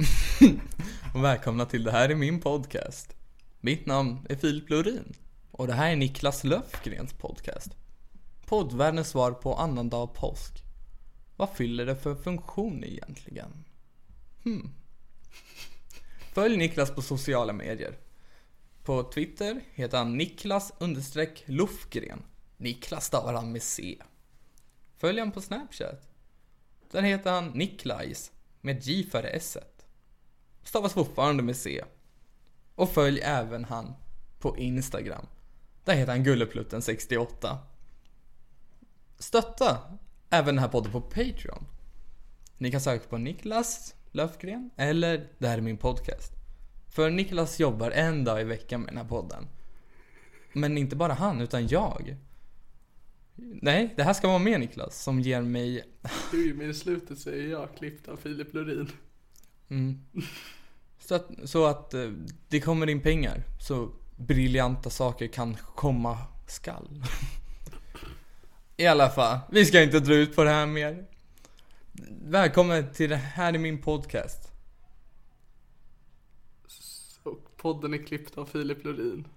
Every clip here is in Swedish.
och välkomna till Det här är min podcast. Mitt namn är Filip Lorin och det här är Niklas Löfgrens podcast. Poddvärldens svar på annandag påsk. Vad fyller det för funktion egentligen? Hmm. Följ Niklas på sociala medier. På Twitter heter han Niklas understreck Lofgren. Niklas stavar han med C. Följ han på Snapchat. Där heter han Niklajs med J före S. Stavas fortfarande med C. Och följ även han på Instagram. Där heter han Gulleplutten68. Stötta även den här podden på Patreon. Ni kan söka på Niklas Löfgren eller Det här är min podcast. För Niklas jobbar en dag i veckan med den här podden. Men inte bara han, utan jag. Nej, det här ska vara med Niklas som ger mig... Du, men i slutet så är jag klippt av Filip Lorin. Mm. Så att, så att eh, det kommer in pengar. Så briljanta saker kan komma skall. I alla fall, vi ska inte dra ut på det här mer. Välkommen till det här är min podcast. Och podden är klippt av Filip Lorin.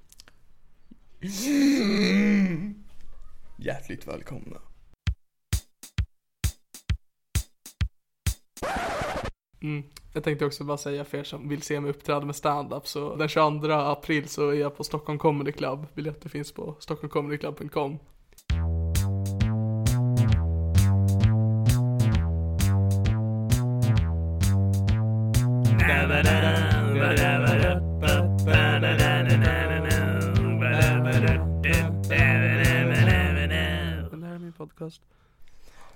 Hjärtligt välkomna. Mm. Jag tänkte också bara säga för er som vill se mig uppträda med stand-up så den 22 april så är jag på Stockholm Comedy Club. Biljetter finns på stockholmcomedyclub.com. Här är min podcast.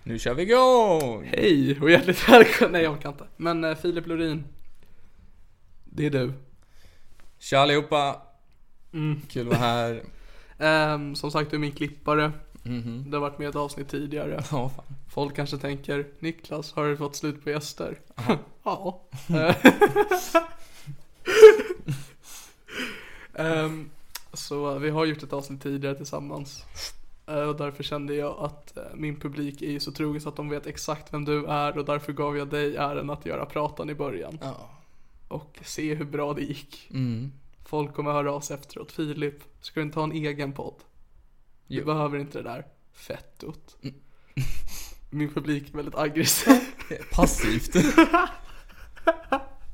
Nu kör vi igång! Hej och hjärtligt välkomna. Nej jag orkar inte. Men eh, Filip Lorin. Det är du. Tja allihopa! Mm. Kul att vara här. Ehm, som sagt, du är min klippare. Mhm. Du har varit med i ett avsnitt tidigare. Ja, fan. Folk kanske tänker, Niklas, har du fått slut på gäster? ja. Ehm, så vi har gjort ett avsnitt tidigare tillsammans. Eh, och därför kände jag att eh, min publik är ju så trogen så att de vet exakt vem du är och därför gav jag dig äran att göra pratan i början. Ja. Och se hur bra det gick. Mm. Folk kommer höra av sig efteråt. Filip, ska du inte ha en egen podd? Du Jo. behöver inte det där fettot. Min publik är väldigt aggressiv. Passivt.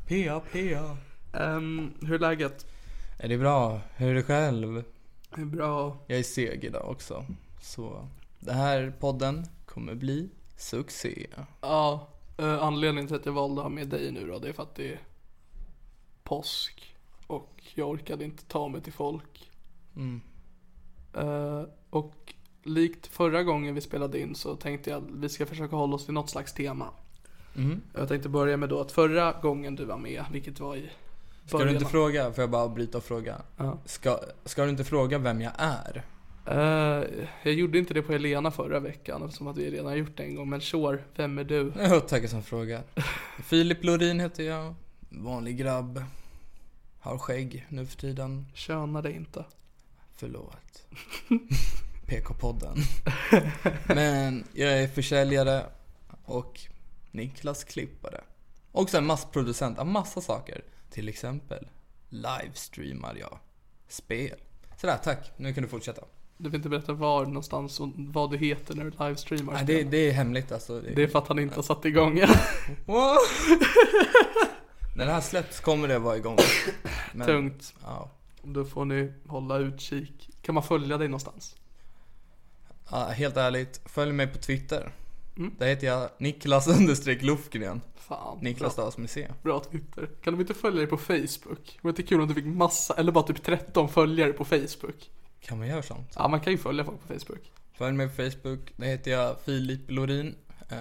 PA, PA. Ehm, hur är läget? Är det bra? Hur är det själv? Det är bra. Jag är seg idag också. Så den här podden kommer bli succé. Ja, eh, anledningen till att jag valde att ha med dig nu då, det är för att det är påsk. Och jag orkade inte ta mig till folk. Mm. Eh, och likt förra gången vi spelade in så tänkte jag att vi ska försöka hålla oss till något slags tema. Mm. Jag tänkte börja med då att förra gången du var med, vilket var i Ska du inte fråga, får jag bara bryta och fråga? Ja. Ska, ska du inte fråga vem jag är? Eh, jag gjorde inte det på Helena förra veckan eftersom att vi redan har gjort det en gång. Men sure, vem är du? Tackar som fråga. Filip Lorin heter jag. Vanlig grabb. Har skägg nu för tiden. Köna dig inte. Förlåt. PK-podden. Men jag är försäljare och Niklas klippare. Och sen massproducent av massa saker. Till exempel livestreamar jag spel. Sådär, tack. Nu kan du fortsätta. Du vill inte berätta var någonstans och vad du heter när du livestreamar? Nej, det, det är hemligt alltså. Det, Det är för att han inte har satt igång än. När det här släpps kommer det vara igång. Men, Tungt. Ja. Då får ni hålla utkik. Kan man följa dig någonstans? ja, helt ärligt. Följ mig på Twitter. Mm. Där heter jag Niklas understreck Lufgren. Fan. Niklas bra, Stavs med C. bra Twitter. Kan de inte följa dig på Facebook? Det inte kul om du fick massa, eller bara typ 13 följare på Facebook. Kan man göra sånt? Ja, man kan ju följa folk på Facebook. Följ mig på Facebook. Där heter jag Filip Lorin. Eh,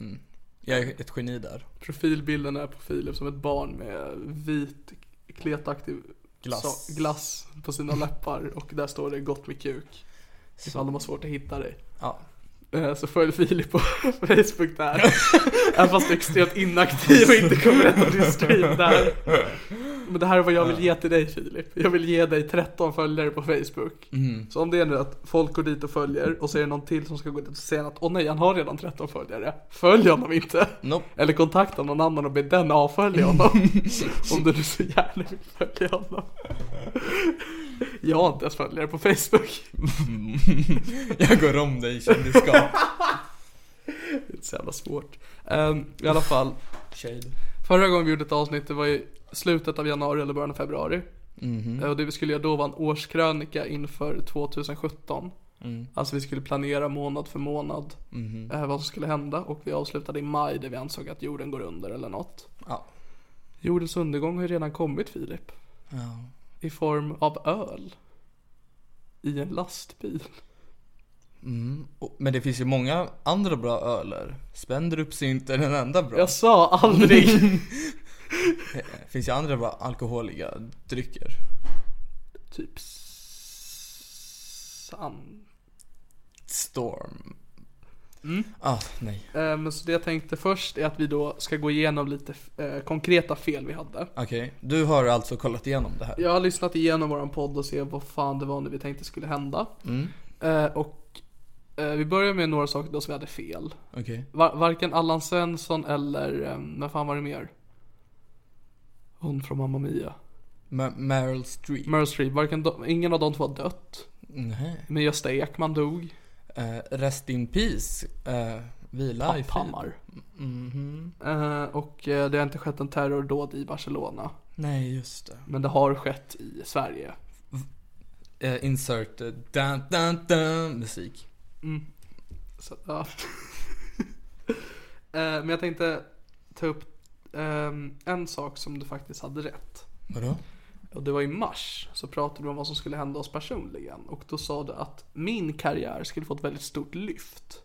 mm. Jag är ett geni där. Profilbilden är på Filip som ett barn med vit kletaktig Glass. sa- glass på sina läppar och där står det gott med kuk. Ifall de har svårt att hitta dig. Ja. Eh, Så följ Filip på Facebook där. Även fast du är extremt inaktiv och inte kommer rätta din stream där. Men det här är vad jag vill ge till dig Filip. Jag vill ge dig 13 följare på Facebook. Mm. Så om det är nu att folk går dit och följer och så är det någon till som ska gå dit och säga att åh nej, han har redan 13 följare. Följ honom inte. Nope. Eller kontakta någon annan och be den avfölja honom. om du nu så gärna vill följa honom. Jag har inte ens följare på Facebook. jag går om dig i kändisskap. Det är så jävla svårt. Ehm, I alla fall, Shade. förra gången vi gjorde ett avsnitt det var i slutet av januari eller början av februari. Eh, Och det vi skulle göra då var en årskrönika inför 2017. Alltså vi skulle planera månad för månad eh, vad som skulle hända och vi avslutade i maj där vi ansåg att jorden går under eller något. Ja. Jordens undergång har ju redan kommit Filip. ja. I form av öl. I en lastbil. Och- Men det finns ju många andra bra öler. Spendrups är inte den enda bra. Jag sa aldrig. Det finns ju andra bra alkoholiga drycker. typ sand. Storm. Mm. Ah, nej. Eh, Men så det jag tänkte först är att vi då ska gå igenom lite eh, konkreta fel vi hade. Okej, du har alltså kollat igenom det här? Jag har lyssnat igenom våran podd och se vad fan det var nu vi tänkte skulle hända. Mm. Eh, och vi börjar med några saker då som vi hade fel. Var, varken Allan Svensson eller, vad fan var det mer? Hon från Mamma Mia. Ma- Meryl Streep? Meryl Streep, varken ingen av de två har dött. Nej. Men Gösta Ekman dog. Eh, rest in peace. Uh, vila i frid. Papphammar. Mhm. Eh, och eh, det har inte skett en terrordåd i Barcelona. Nej, just det. Men det har skett i Sverige. Eh, insert uh, dun, dun, dun, musik. Så, ja. Men jag tänkte ta upp ehm, en sak som du faktiskt hade rätt. Vadå? Och det var i mars så pratade du om vad som skulle hända oss personligen. Och då sa du att min karriär skulle få ett väldigt stort lyft.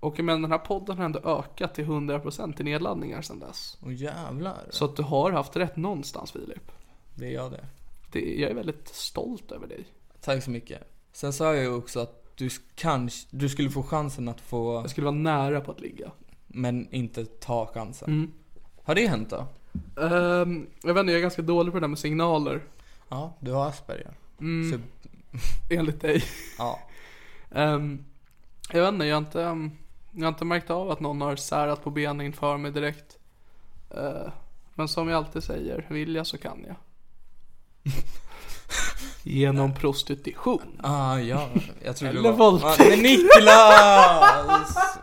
Och men den här podden har ändå ökat till 100% i nedladdningar sedan dess. Åh jävlar. Så att du har haft rätt någonstans Filip. Det är jag det. Det, jag är väldigt stolt över dig. Tack så mycket. Sen sa jag ju också att du kanske, du skulle få chansen att få, Jag skulle vara nära på att ligga. men inte ta chansen. Mm. Har det hänt då? Ehm, jag vet inte, jag är ganska dålig på det där med signaler. Ja, du har Asperger. Mm. Så, Enligt dig. ja. Ehm, jag vet inte, jag har inte, ehm, jag har inte märkt av att någon har särat på benen inför mig direkt. Eh, men som jag alltid säger, vill jag så kan jag. Genom prostitution. Ah, ja. Jag tror Eller det var... våldtäkt. Ah, Niklas!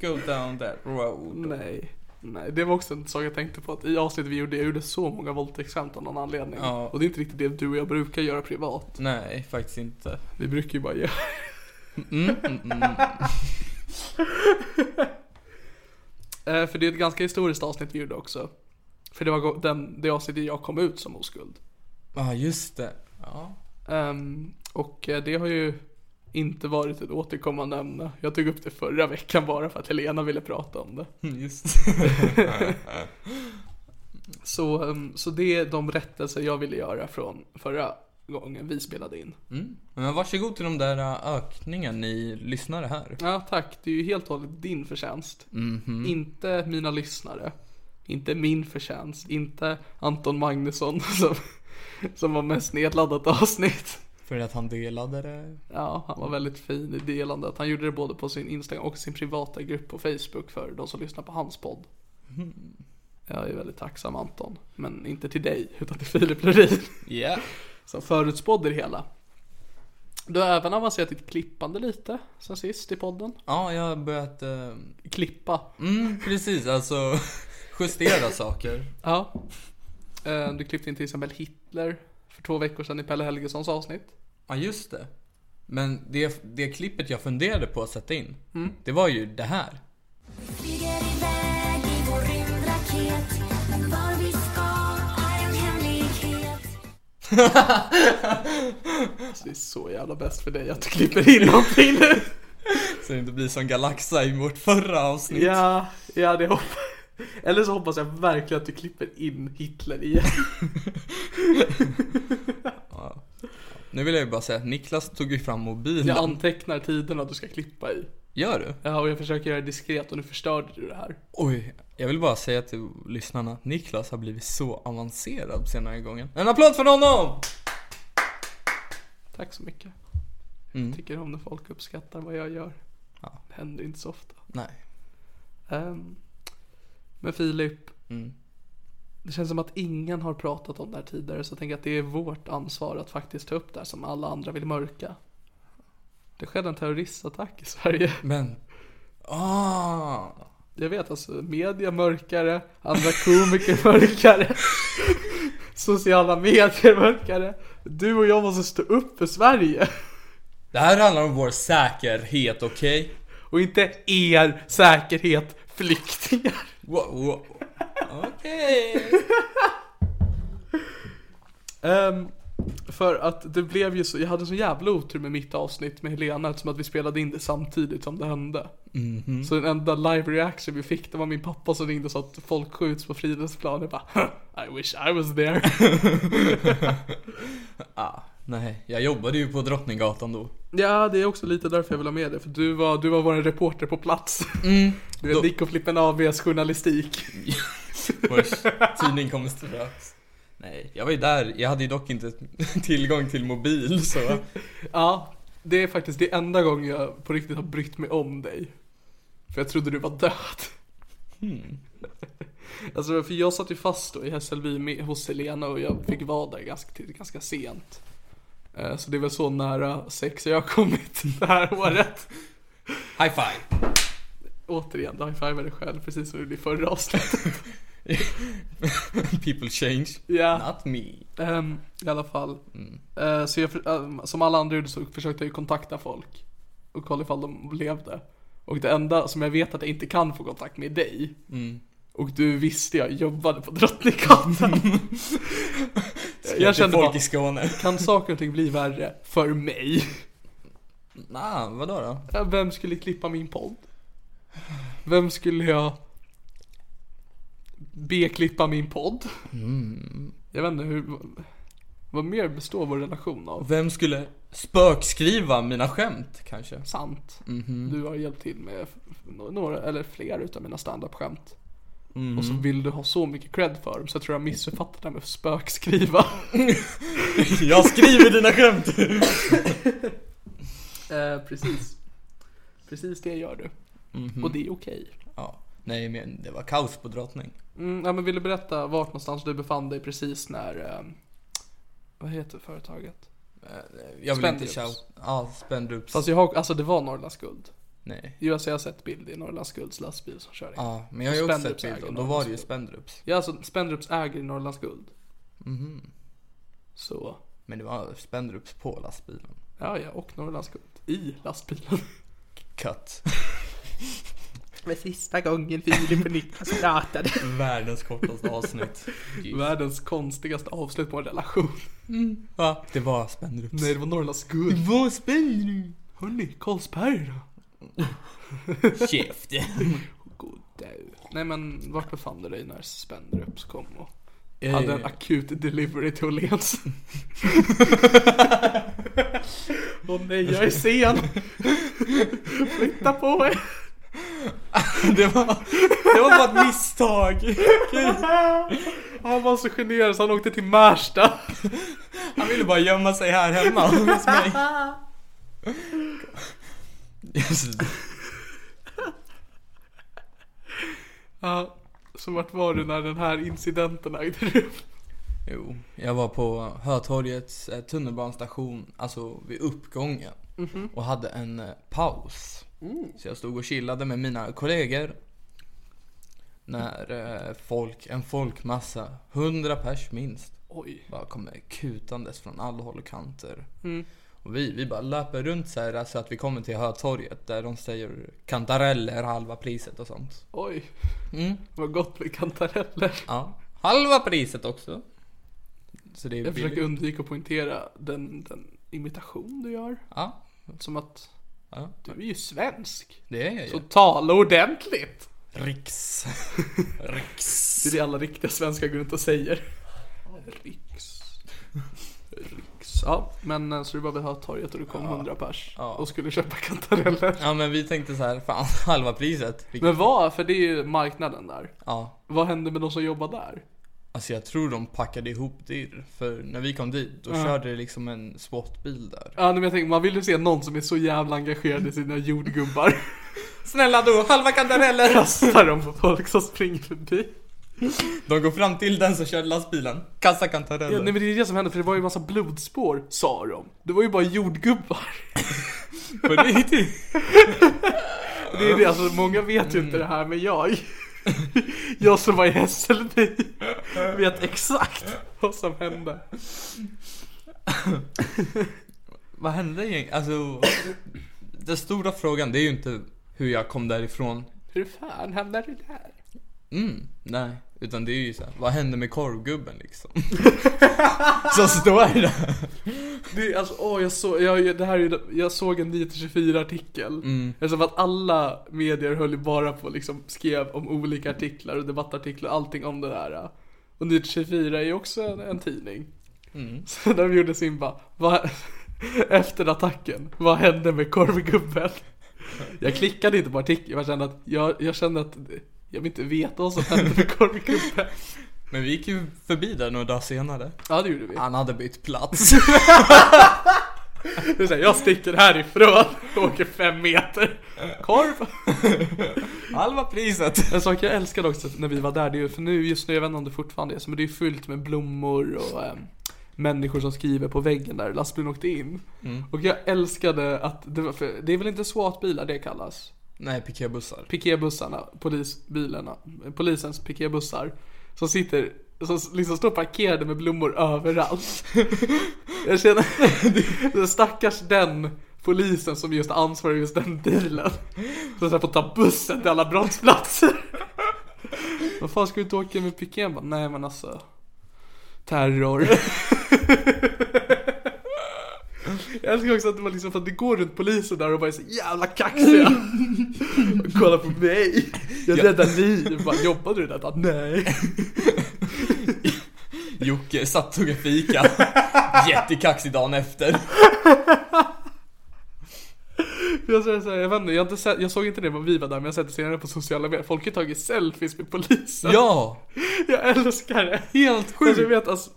Go down that road. Nej. Nej, det var också en sak jag tänkte på att i avsnittet vi gjorde, jag gjorde så många våldtäktsskämt av någon anledning. Ja. Och det är inte riktigt det du och jag brukar göra privat. Nej, faktiskt inte. Vi brukar ju bara göra Mm, mm, mm. Eh, För det är ett ganska historiskt avsnitt vi gjorde också. För det var den, det avsnittet jag kom ut som oskuld. Ja, just det. Ja. Ehm, och eh, det har ju inte varit ett återkommande ämne. Jag tog upp det förra veckan bara för att Helena ville prata om det. Just Så, ehm, så det är de rättelser jag ville göra från förra gången vi spelade in. mm. Men varsågod till de där äh, ökningen ni lyssnare här. Ja tack, det är ju helt och hållet din förtjänst. Inte mina lyssnare. Inte min förtjänst, inte Anton Magnusson som, som var mest nedladdat avsnitt. För att han delade det. Ja, han var väldigt fin i delandet. Han gjorde det både på sin Instagram och sin privata grupp på Facebook för de som lyssnar på hans podd. Jag är väldigt tacksam Anton, men inte till dig utan till Filip Lundin Ja. som förutspådde det hela. Du har även avancerat ditt klippande lite sen sist i podden. Ja, jag har börjat... Eh, Klippa. mm, precis. Alltså justera saker. Ja. Eh, Du klippte in till exempel Hitler för två veckor sedan i Pelle Helgessons avsnitt. Ja, just det. Men det, det klippet jag funderade på att sätta in, det var ju det här. Det är så jävla bäst för dig att du klipper in någonting nu. Så det inte blir som Galaxa i vårt förra avsnitt. Ja, ja det hoppas Eller så hoppas jag verkligen att du klipper in Hitler igen. Nu vill jag ju bara säga att Niklas tog ju fram mobilen. Jag antecknar tiderna du ska klippa i. Gör du? Ja, och jag försöker göra det diskret och nu förstörde du det här. Oj, jag vill bara säga till lyssnarna att Niklas har blivit så avancerad senare gången. En applåd för honom! Tack så mycket. Mm. Tycker om när folk uppskattar vad jag gör. Ja. Det händer inte så ofta. Nej. Ehm, men Filip, Mm. det känns som att ingen har pratat om det här tidigare så jag tänker att det är vårt ansvar att faktiskt ta upp det här som alla andra vill mörka. Det skedde en terroristattack i Sverige. Men... Ah! Jag vet alltså, media mörkare, andra komiker mörkare, sociala medier mörkare. Du och jag måste stå upp för Sverige. Det här handlar om vår säkerhet, okej? Och inte er säkerhet, flyktingar. Okej. Ehm, för att det blev ju så, jag hade så jävla otur med mitt avsnitt med Helena eftersom att vi spelade in det samtidigt som det hände. Så den enda live reaction vi fick det var min pappa som ringde och sa att folk skjuts på Fridhemsplan. Jag bara "Huh, I wish I was there. Ah, nej, jag jobbade ju på Drottninggatan då. ja, det är också lite därför jag vill ha med det. För du var, du var vår reporter på plats. Du är Då- Nick och Flippen ABs journalistik. Tidning kommer strax. Nej, jag var ju där. Jag hade ju dock inte tillgång till mobil så... Ja, det är faktiskt det enda gången jag på riktigt har brytt mig om dig. För jag trodde du var död. Alltså för jag satt ju fast då i Hässelby med, hos Helena och jag fick vara där ganska, ganska sent. Eh, Så det är väl så nära sex jag har kommit det här året. High five! Återigen, high dig själv precis som du gjorde i förra avsnittet. People change. Ja. Not me. Ehm, I alla fall. Eh, så jag, ehm, som alla andra gjorde så försökte jag ju kontakta folk. Och kolla ifall de levde. Och det enda som jag vet att jag inte kan få kontakt med är dig. Och du visste jag jobbade på Drottninggatan. jag kände folk bara, i Skåne. kan saker och ting bli värre för mig? Nah, vadå då? Ja, Vem skulle klippa min podd? Vem skulle jag be klippa min podd? Jag vet inte hur, vad mer består vår relation av? Vem skulle spökskriva mina skämt kanske? Sant. Du har hjälpt till med f- f- några, eller fler utav mina standup-skämt. Och så vill du ha så mycket cred för dem så jag tror jag missuppfattar det här med spökskriva. Jag skriver dina skämt! eh, precis. Precis det gör du. Och det är okej. ja. Nej men det var kaos på Drottning. Mm, ja, men vill du berätta vart någonstans du befann dig precis när, eh, vad heter företaget? Jag vill inte Spendrups. shout. Ja, Spendrups. Fast jag har, alltså det var Norrlands Guld. Nej. Jo, alltså jag har sett bild i Norrlands Gulds lastbil som kör in. Ja, men jag har ju också sett bild och då var det ju Spendrups. Ja, alltså Spendrups äger Norrlands Guld. Så, Men det var Spendrups på lastbilen. ja, ja, och Norrlands Guld i lastbilen. Cut. För sista gången Filip och Niklas pratade. Världens kortaste avsnitt. Världens konstigaste avslut på en relation. Va? Det var Spendrups. Nej, det var Norrlands Guld. Vad Spendrups? Hörni, Carlsberg då? Käft. God dag. Nej men vart befann du dig när Spendrups kom och Eh. hade en akut delivery till Åhléns? Åh nej, jag är sen! Flytta på er! Det var, det var bara ett misstag. Gud. Han var så generad så han åkte till Märsta. Han ville bara gömma sig här hemma hos mig. Ja, så vart var du när den här incidenten ägde rum? Jo, jag var på Hötorgets eh, tunnelbanestation, alltså vid uppgången. Och hade en eh, paus. Så jag stod och chillade med mina kollegor. När eh, folk, en folkmassa, 100 pers minst, Oj. bara kommer kutandes från alla håll och kanter. Och vi, vi bara löper runt så här så att vi kommer till Hötorget där de säger kantareller halva priset och sånt. Oj. Mm. Vad gott med kantareller. Ja, halva priset också. Så det är Jag försöker undvika att poängtera den, den imitation du gör. Ja, Som att ja, du är ju svensk. det är jag Så ju. tala ordentligt. Riks. Riks. Det är det alla riktiga svenskar går runt och säger. Riks. Ja, men eh, så du var vid Hötorget och du kom 100 pers Ja. och skulle köpa kantareller. Ja men vi tänkte så här, fan halva priset. Vi- Men vad? För det är ju marknaden där. Ja. Vad hände med de som jobbar där? Alltså jag tror de packade ihop det. För när vi kom dit, då körde det liksom en SWAT-bil där. Ja, men jag tänker, man vill ju se någon som är så jävla engagerad i sina jordgubbar. Snälla då, halva kantareller! Kastar dem på folk som springer förbi. De går fram till den som körde lastbilen. Kassa kantareller. Ja, nej men det är det som hände, för det var ju en massa blodspår, sa de. Det var ju bara jordgubbar. På riktigt. Det är det, alltså många vet ju inte det här, men jag, jag som var i Hässelby, vet exakt vad som hände. Vad hände egentligen? Alltså, den stora frågan det är ju inte hur jag kom därifrån. Hur fan hamnade du där? Mm, nej. Utan det är ju så här, vad hände med korvgubben liksom? Så står det. Det är alltså, åh jag såg, jag, det här är, jag såg en 9-24 artikel. Mm. För att alla medier höll ju bara på liksom, skrev om olika artiklar och debattartiklar, allting om det där. Och 9-24 är ju också en, en tidning. Mm. Så de gjorde sin bara, vad, efter attacken, vad hände med korvgubben? Jag klickade inte på artikeln, jag kände att, jag, jag kände att jag vill inte veta vad som hände med korvgubben. Men vi gick ju förbi där några dagar senare. Ja det gjorde vi. Han hade bytt plats. Så här, jag sticker härifrån, åker fem meter. Korv! Halva priset. En sak jag älskade också när vi var där, det är ju, för nu just nu, jag vet inte om det fortfarande är så, men det är fyllt med blommor och ehm, människor som skriver på väggen där lastbilen åkte in. Och jag älskade att, det, var, för det är väl inte SWAT-bilar det kallas? Nej, piketbussar. Piketbussarna, polisbilarna, polisens piketbussar. Som sitter, som liksom står parkerade med blommor överallt. Jag känner, stackars den polisen som just ansvarar just den bilen. Som här får ta bussen till alla brottsplatser. Vad fan ska du inte åka med piken? Bara, Nej men alltså. Terror. Jag älskar också att det var liksom för att det går runt polisen där och bara är så jävla kaxiga. Och Kolla på mig. Jag räddar liv. Bara, Jobbade du? Bara, Nej. Jocke satt och tog en fika. Jättekaxig dagen efter. Jag, så här, jag, vet inte, jag, inte sett, jag såg inte det när vi var där men jag har sett det senare på sociala medier. Folk har tagit selfies med polisen. Ja! Jag älskar det. Helt jag sjukt. vet alltså.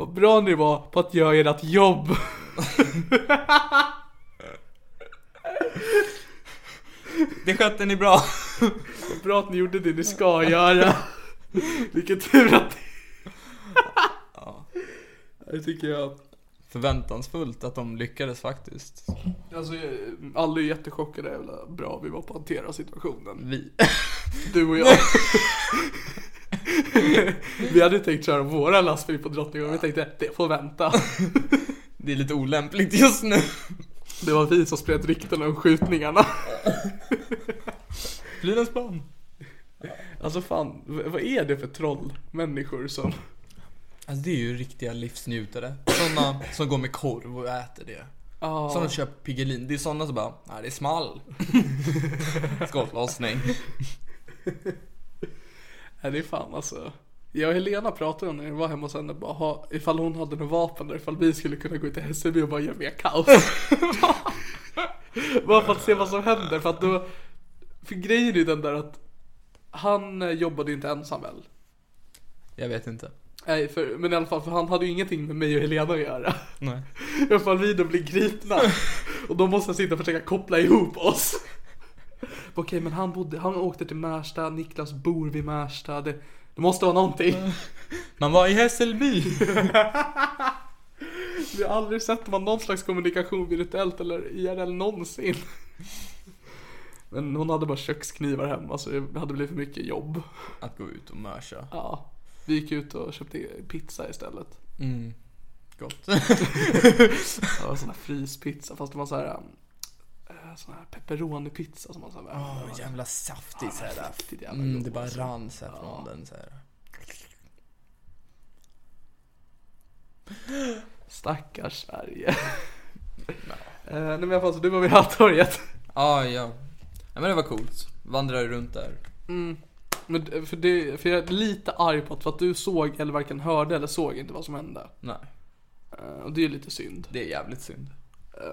Vad bra ni var på att göra ert jobb. Det skötte ni bra. Vad bra att ni gjorde det ni ska göra. Vilken tur att Det tycker jag. Förväntansfullt att de lyckades faktiskt. Alltså alla är jättechockade hur jävla bra vi var på att hantera situationen. Vi. Du och jag. vi hade tänkt köra våra lastbil på Drottninggatan, vi tänkte det får vänta. Det är lite olämpligt just nu. Det var vi som spred rykten om skjutningarna. Fridhemsplan. Alltså fan, vad är det för trollmänniskor som... Alltså det är ju riktiga livsnjutare. Sådana som går med korv och äter det. Ja. Som köper Piggelin. Det är sådana som bara, nej det är small. Skottlossning. Nej det är fan alltså. Jag och Helena pratade om när vi var hemma hos henne, bara ha, ifall hon hade något vapen där, ifall vi skulle kunna gå ut till Hässelby och bara göra mer kaos. bara för att se vad som händer, för att då För grejen är ju den där att han eh, jobbade ju inte ensam väl? Jag vet inte. Nej, för, men i alla fall, för han hade ju ingenting med mig och Helena att göra. Nej. I alla fall vi då blir gripna. Och då måste jag sitta och försöka koppla ihop oss. Okej, men han bodde, han åkte till Märsta, Niklas bor vid Märsta. Det, det måste vara någonting. Man var i Hässelby. Vi har aldrig sett man någon slags kommunikation virtuellt eller IRL någonsin. Men hon hade bara köksknivar hemma så det hade blivit för mycket jobb. Att gå ut och mörsa. Ja. Vi gick ut och köpte pizza istället. Mm. Gott. Det var sån här fryspizza fast det var så här sån här pepperoni-pizza som man så här, Åh, jävla saftig såhär. riktigt jävla Mm, god, det bara alltså. rann såhär från den såhär. Stackars Sverige. Eh, nej men i alla fall så du var vid Hattorget. Ja, ja. Ja men det var coolt. Vandrade runt där. Men d- för, det, för jag är lite arg på att, för att du såg eller varken hörde eller såg inte vad som hände. Nej, Eh, och det är lite synd. det är jävligt synd.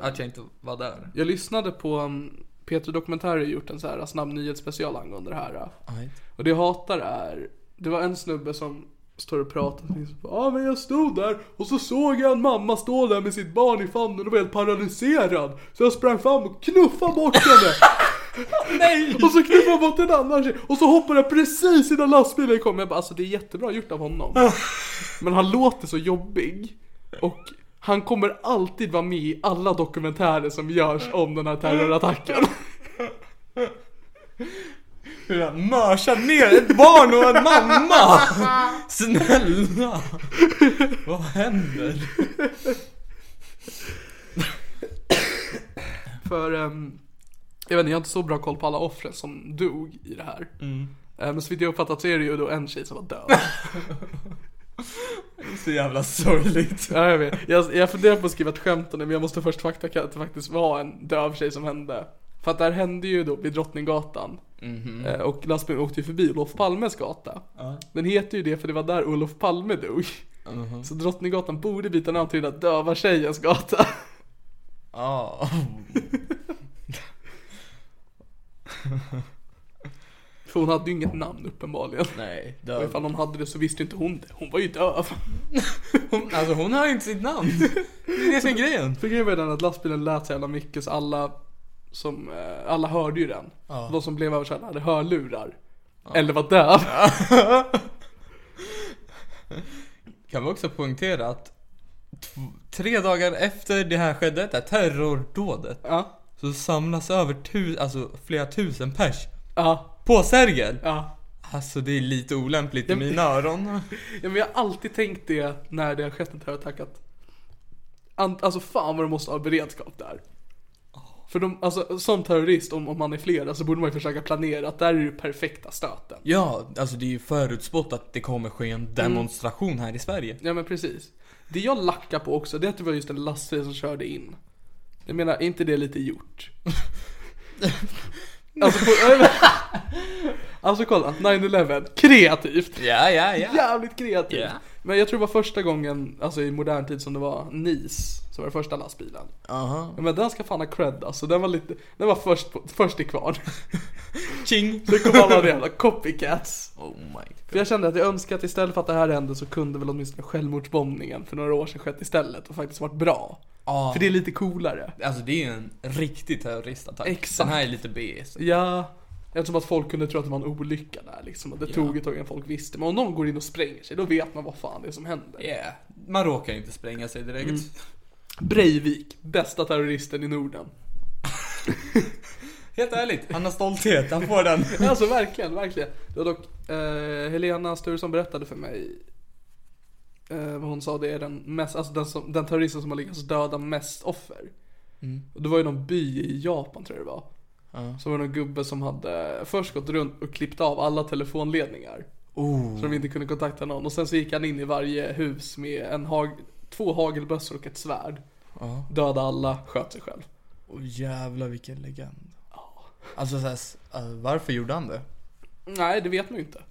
Att jag inte var där. Jag lyssnade på um, Peter Dokumentär har gjort en så här snabb nyhetsspecial angående det här. Aj. Och det jag hatar är, det var en snubbe som står och pratar och Ja men jag stod där och så såg jag en mamma stå där med sitt barn i famnen och var helt paralyserad. Så jag sprang fram och knuffade bort henne. Nej! Och så knuffade jag bort en annan tjej. Och så hoppade jag precis innan lastbilen kom. Jag bara alltså det är jättebra gjort av honom. Men han låter så jobbig. Och han kommer alltid vara med i alla dokumentärer som görs om den här terrorattacken. Hur han mörsar ner ett barn och en mamma! Snälla! Vad händer? För, ehm, jag vet inte, jag har inte så bra koll på alla offren som dog i det här. Eh, Men så vitt jag uppfattat så är det ju då en tjej som var död. Så jävla sorgligt. ja, jag vet. Jag, jag funderar på att skriva ett skämt om det, men jag måste först fakta att det faktiskt var en döv tjej som hände. För att det här hände ju då vid Drottninggatan. Eh, Och lastbilen åkte ju förbi Olof Palmes gata. Den heter ju det för det var där Olof Palme dog. Så Drottninggatan borde byta namn till den döva tjejens gata. Ja. För hon hade ju inget namn uppenbarligen. Nej, Och döv. ifall hon hade det så visste ju inte hon det. Hon var ju döv. Hon, alltså hon har ju inte sitt namn. Det är det som är grejen. För grejen var den att lastbilen lät så jävla mycket så alla som, eh, alla hörde ju den. De som blev överkörda hade hörlurar. Eller var döv. Kan vi också poängtera att tre dagar efter det här skedde, det här terrordådet, Ja. så samlas över tu- alltså, flera tusen pers Ja. På Sergel. Ja. Alltså det är lite olämpligt i Ja, men- mina öron. ja men jag har alltid tänkt det när det har skett en terrorattack att an- Alltså fan vad de måste ha beredskap där. För de, alltså som terrorist, om, om man är flera, så borde man ju försöka planera att där är det perfekta stöten. Ja, alltså det är ju förutspått att det kommer ske en demonstration här i Sverige. Ja men precis. Det jag lackar på också, det är att det var just en lastbil som körde in. Jag menar, är inte det lite gjort? alltså, på, alltså kolla, 9-11, kreativt. Ja, ja, ja. Jävligt kreativt. Ja. Men jag tror det var första gången, alltså i modern tid som det var NIS, som var den första lastbilen. Aha. Men den ska fan ha cred alltså, den var lite, den var först, på, först i kvarn. Ching! Så kom alla de jävla copycats. Oh my god. För jag kände att jag önskar att istället för att det här hände så kunde väl åtminstone självmordsbombningen för några år sedan skett istället och faktiskt varit bra. Ja. För det är lite coolare. Alltså det är ju en riktig terroristattack. Exakt. Den här är lite B. så- Ja, eftersom att folk kunde tro att det var en olycka där liksom. Och det tog ett tag innan folk visste. Men om någon går in och spränger sig, då vet man vad fan det är som händer. Yeah. Man råkar inte spränga sig direkt. Mm. Breivik, bästa terroristen i Norden. Helt ärligt, han har stolthet. Han får den. Alltså verkligen, verkligen. Det var dock eh, Helena Sturesson berättade för mig eh, vad hon sa, det är den mest, alltså den, som, den terroristen som har lyckats döda mest offer. Och det var ju någon by i Japan tror jag det var. Så var det någon gubbe som hade först gått runt och klippt av alla telefonledningar. Så de inte kunde kontakta någon. Och sen så gick han in i varje hus med en hag, två hagelbössor och ett svärd. Dödade alla, sköt sig själv. Åh jävlar vilken legend. Alltså såhär, uh, varför gjorde han det? Nej, det vet man ju inte.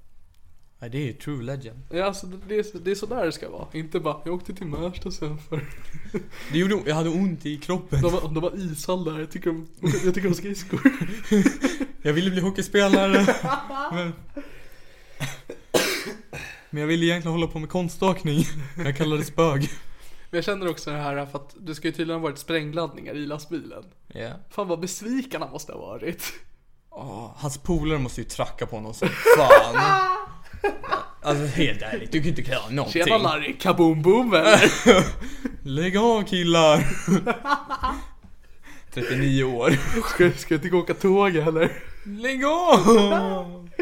Nej det är ju true legend. Ja, alltså, det, det, är, så- det är så där det ska vara. Inte bara, jag åkte till Märsta sen för Det gjorde, jag hade ont i kroppen. de var, de var ishall där, jag tycker om, jag tycker om skridskor. Jag ville bli hockeyspelare. men... men jag ville egentligen hålla på med konststakning. Jag kallades bög. Men jag känner också det här för att det ska ju tydligen ha varit sprängladdningar i lastbilen. Ja. Fan vad besviken han måste ha varit. Åh, hans polare måste ju tracka på honom som fan. Alltså helt ärligt, du kan inte klara någonting. Tjena Larry, kaboom boom eller? Lägg av killar! 39 år. Ska, ska jag inte gå åka tåg eller? Lägg av!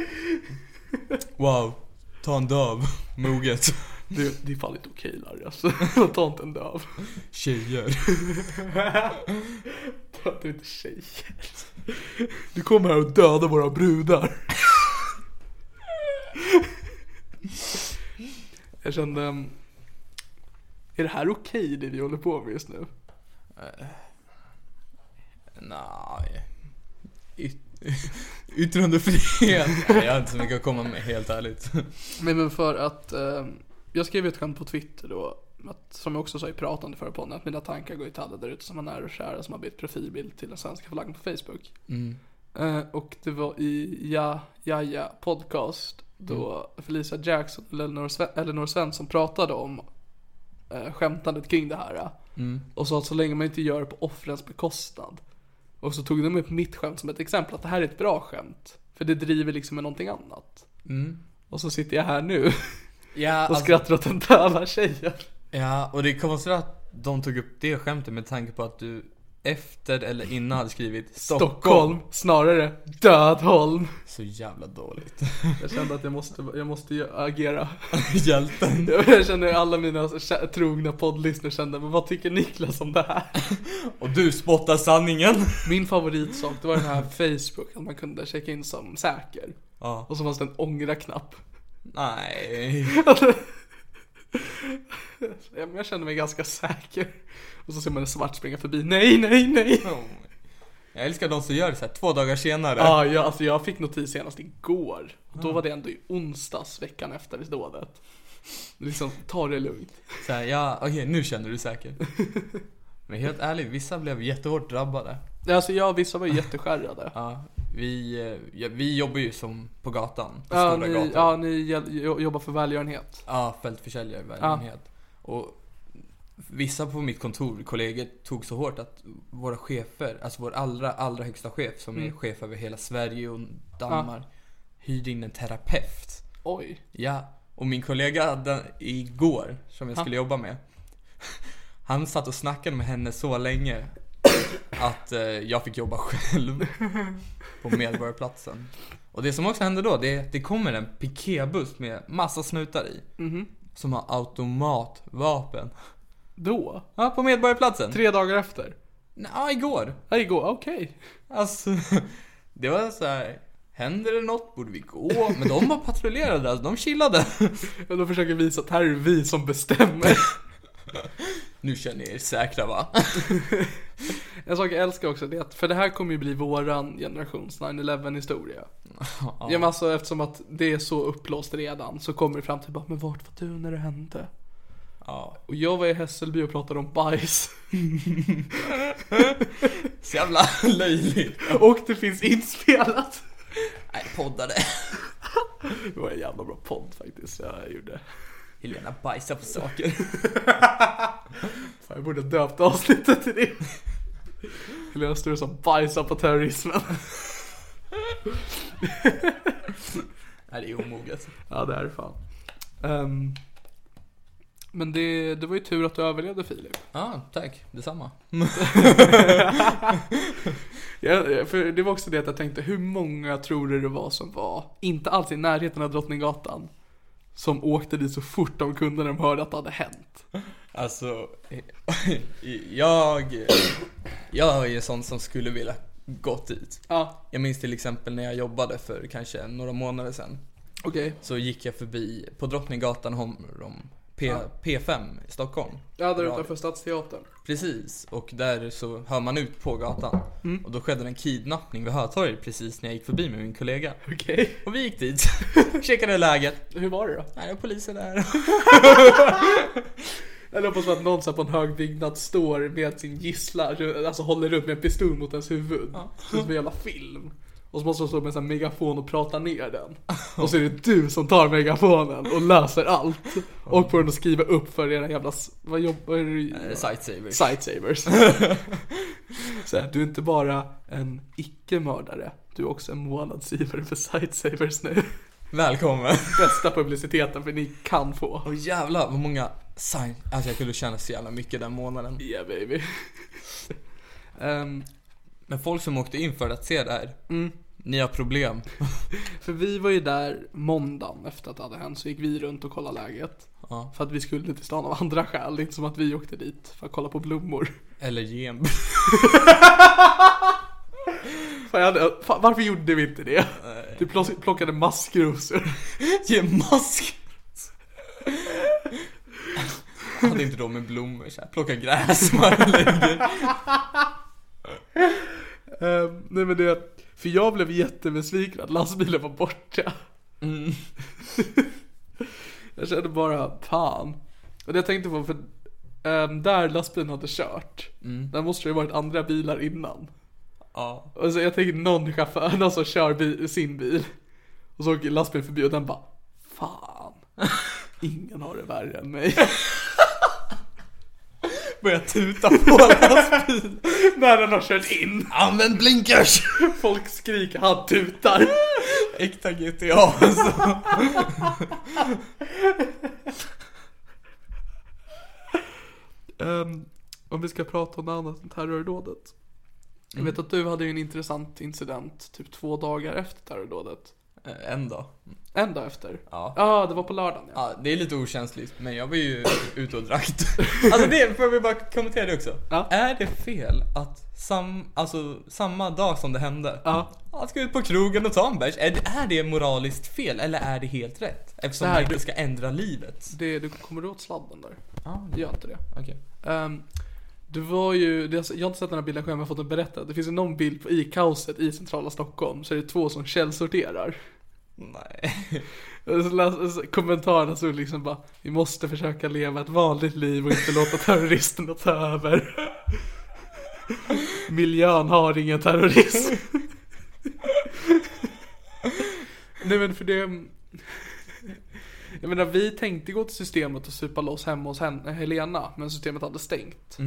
Wow, ta en döv. Moget. Det, det är fan inte okej Larry alltså. Ta inte en döv. Tjejer. Ta inte inte tjejer. Du kommer här och dödar våra brudar. Jag kände, um, är det här okej det vi håller på med just nu? Nej. Yt- Yttrandefrihet. Nej, jag har inte så mycket att komma med, helt ärligt. Men, men för att, eh, jag skrev ett skämt på Twitter då, att, som jag också sa i pratande förra podden, att mina tankar går ju till alla där ute som är nära och kära som har bytt profilbild till den svenska flaggan på Facebook. Eh, och det var i Ja, Jaja podcast då Felicia Jackson och Eleanor, Sven- Eleanor Svensson pratade om eh, skämtandet kring det här. Och sa att så länge man inte gör det på offrens bekostnad. Och så tog de upp mitt skämt som ett exempel, att det här är ett bra skämt. För det driver liksom med någonting annat. Och så sitter jag här nu Ja, och skrattar åt en döva tjejen. ja, och det är konstigt att de tog upp det skämtet med tanke på att du efter eller innan hade skrivit Stockholm. Stockholm, snarare Dödholm. Så jävla dåligt. Jag kände att jag måste, jag måste ju agera. Hjälten. Jag känner alla mina trogna poddlyssnare kände, men vad tycker Niklas om det här? Och du spottar sanningen. Min favoritsak, det var den här Facebook, att man kunde checka in som säker. Ja. Och så fanns det en ångra-knapp. Nej. Jag kände mig ganska säker. Och så ser man en svart springa förbi, nej, nej, nej. Jag älskar de som gör det så här två dagar senare. Ja, jag, alltså jag fick notis senast igår. Och då var det ändå i onsdags, veckan efter dådet. Liksom, ta det lugnt. Så här, ja, okej, nu känner du dig säker. Men helt ärligt, vissa blev jättehårt drabbade. Alltså jag, vissa var ju jätteskärrade. Ja, vi, eh, ja, vi jobbar ju som på gatan, på Ja, stora ni, gator. ja, ni jobbar för välgörenhet. Ja, fältförsäljare välgörenhet. Och vissa på mitt kontor, kollegor, tog så hårt att våra chefer, alltså vår allra, allra högsta chef som är chef över hela Sverige och Danmark, hyrde in en terapeut. Oj. Ja, och min kollega den, igår, som jag skulle jobba med, han satt och snackade med henne så länge att eh, jag fick jobba själv på Medborgarplatsen. Och det som också hände då, det, det kommer en piketbuss med massa snutar i. Som har automatvapen. Då? Ja, på Medborgarplatsen. Tre dagar efter? Ja, igår. Ja, igår, okej. Alltså, det var så här. Händer det något borde vi gå. Men de var patrullerade, alltså, de chillade. Och då försöker visa att här är vi som bestämmer. Nu känner ni er säkra va? En sak jag älskar också det är att, för det här kommer ju bli våran generations 9-11 historia. Ja. men alltså eftersom att det är så uppblåst redan så kommer det fram till bara, men vart var du när det hände? Ja. Och jag var i Hässelby och pratade om bajs. Så jävla löjligt. Och det finns inspelat. Nej, poddade. Det var en jävla bra podd faktiskt jag gjorde. Helena bajsar på saker. Fan, jag borde ha döpt avsnittet till det. Helena Sturesson bajsar på terrorismen. Nej, det är omoget. Ja det är det fan. Ehm, men det, det var ju tur att du överlevde Filip. Ja, tack. Detsamma. Ja, för det var också det att jag tänkte, hur många tror du det var som var, inte alls i närheten av Drottninggatan, som åkte dit så fort de kunde när de hörde att det hade hänt? Alltså, jag, jag är sån som skulle vilja gått dit. Ja, Jag minns till exempel när jag jobbade för kanske några månader sedan. okej. Så gick jag förbi på Drottninggatan om, om P, P5 i Stockholm. Ja, där utanför Stadsteatern. Precis, och där så hör man ut på gatan. Och då skedde en kidnappning vid Hötorget precis när jag gick förbi med min kollega. Okej. Och vi gick dit, checkade läget. Hur var det då? Nej, det var poliser där. Jag hoppas att någon på en hög byggnad står med sin gissla, alltså håller upp med en pistol mot ens huvud. Som en jävla film. Och så måste de stå med en sån här megafon och prata ner den. Och så är det du som tar megafonen och löser allt. Och får den att skriva upp för era jävla, vad jobbar du Eh, Sightsavers. Sightsavers. så här, du är inte bara en icke-mördare, du är också en månadsgivare för Sightsavers nu. Välkommen. Bästa publiciteten för ni kan få. Åh jävlar vad många sign... Alltså jag kunde tjäna så jävla mycket den månaden. Yeah baby. Ehm, Men folk som åkte in för att se det här, Mm. Ni har problem. för vi var ju där måndagen efter att det hade hänt så gick vi runt och kollade läget. Ja. För att vi skulle till stan av andra skäl, det är inte som att vi åkte dit för att kolla på blommor. Eller gem. Fan, jag hade, fan, varför gjorde vi inte det? Du plock- plockade maskrosor. Ge mask. Hade inte de med blommor så här, plocka gräs man lägger. Ehm, nej men det, för jag blev jättebesviken att lastbilen var borta. Mm. Jag kände bara, fan. Och det jag tänkte på, för ehm, där lastbilen hade kört, där måste det ju varit andra bilar innan. Ja. Och så jag tänkte någon chaufför, någon som kör bil, sin bil. Och så åker lastbilen förbi och den bara, fan. Ingen har det värre än mig. Börja tuta på lastbil. När den har kört in. Använd blinkers! Folk skriker, han tutar. Äkta GTA alltså. Ehm, om vi ska prata om något annat än terrordådet. Jag vet att du hade ju en intressant incident typ två dagar efter terrordådet. Eh, En dag. En dag efter? Ja. Ja, det var på lördagen ja. Ja, det är lite okänsligt, men jag var ju ute och drack. Alltså det, får vi bara kommentera det också. Ja. Är det fel att sam, alltså, samma dag som det hände, Ja. han ska ut på krogen och ta en bärs. Är, det- är det moraliskt fel eller är det helt rätt? Eftersom Det här- man inte ska ändra livet. Det, du kommer åt sladden där? Ja, Gör inte det. okej. Um, det var ju, jag har inte sett den här bilden själv men jag har fått den berättad. Det finns ju någon bild på, i kaoset i centrala Stockholm så är det två som källsorterar. Nej. Kommentarerna stod liksom bara Vi måste försöka leva ett vanligt liv och inte låta terroristerna ta över. Miljön har ingen terrorism. Nej men för det Jag menar vi tänkte gå till systemet och supa loss hemma hos Helena men systemet hade stängt.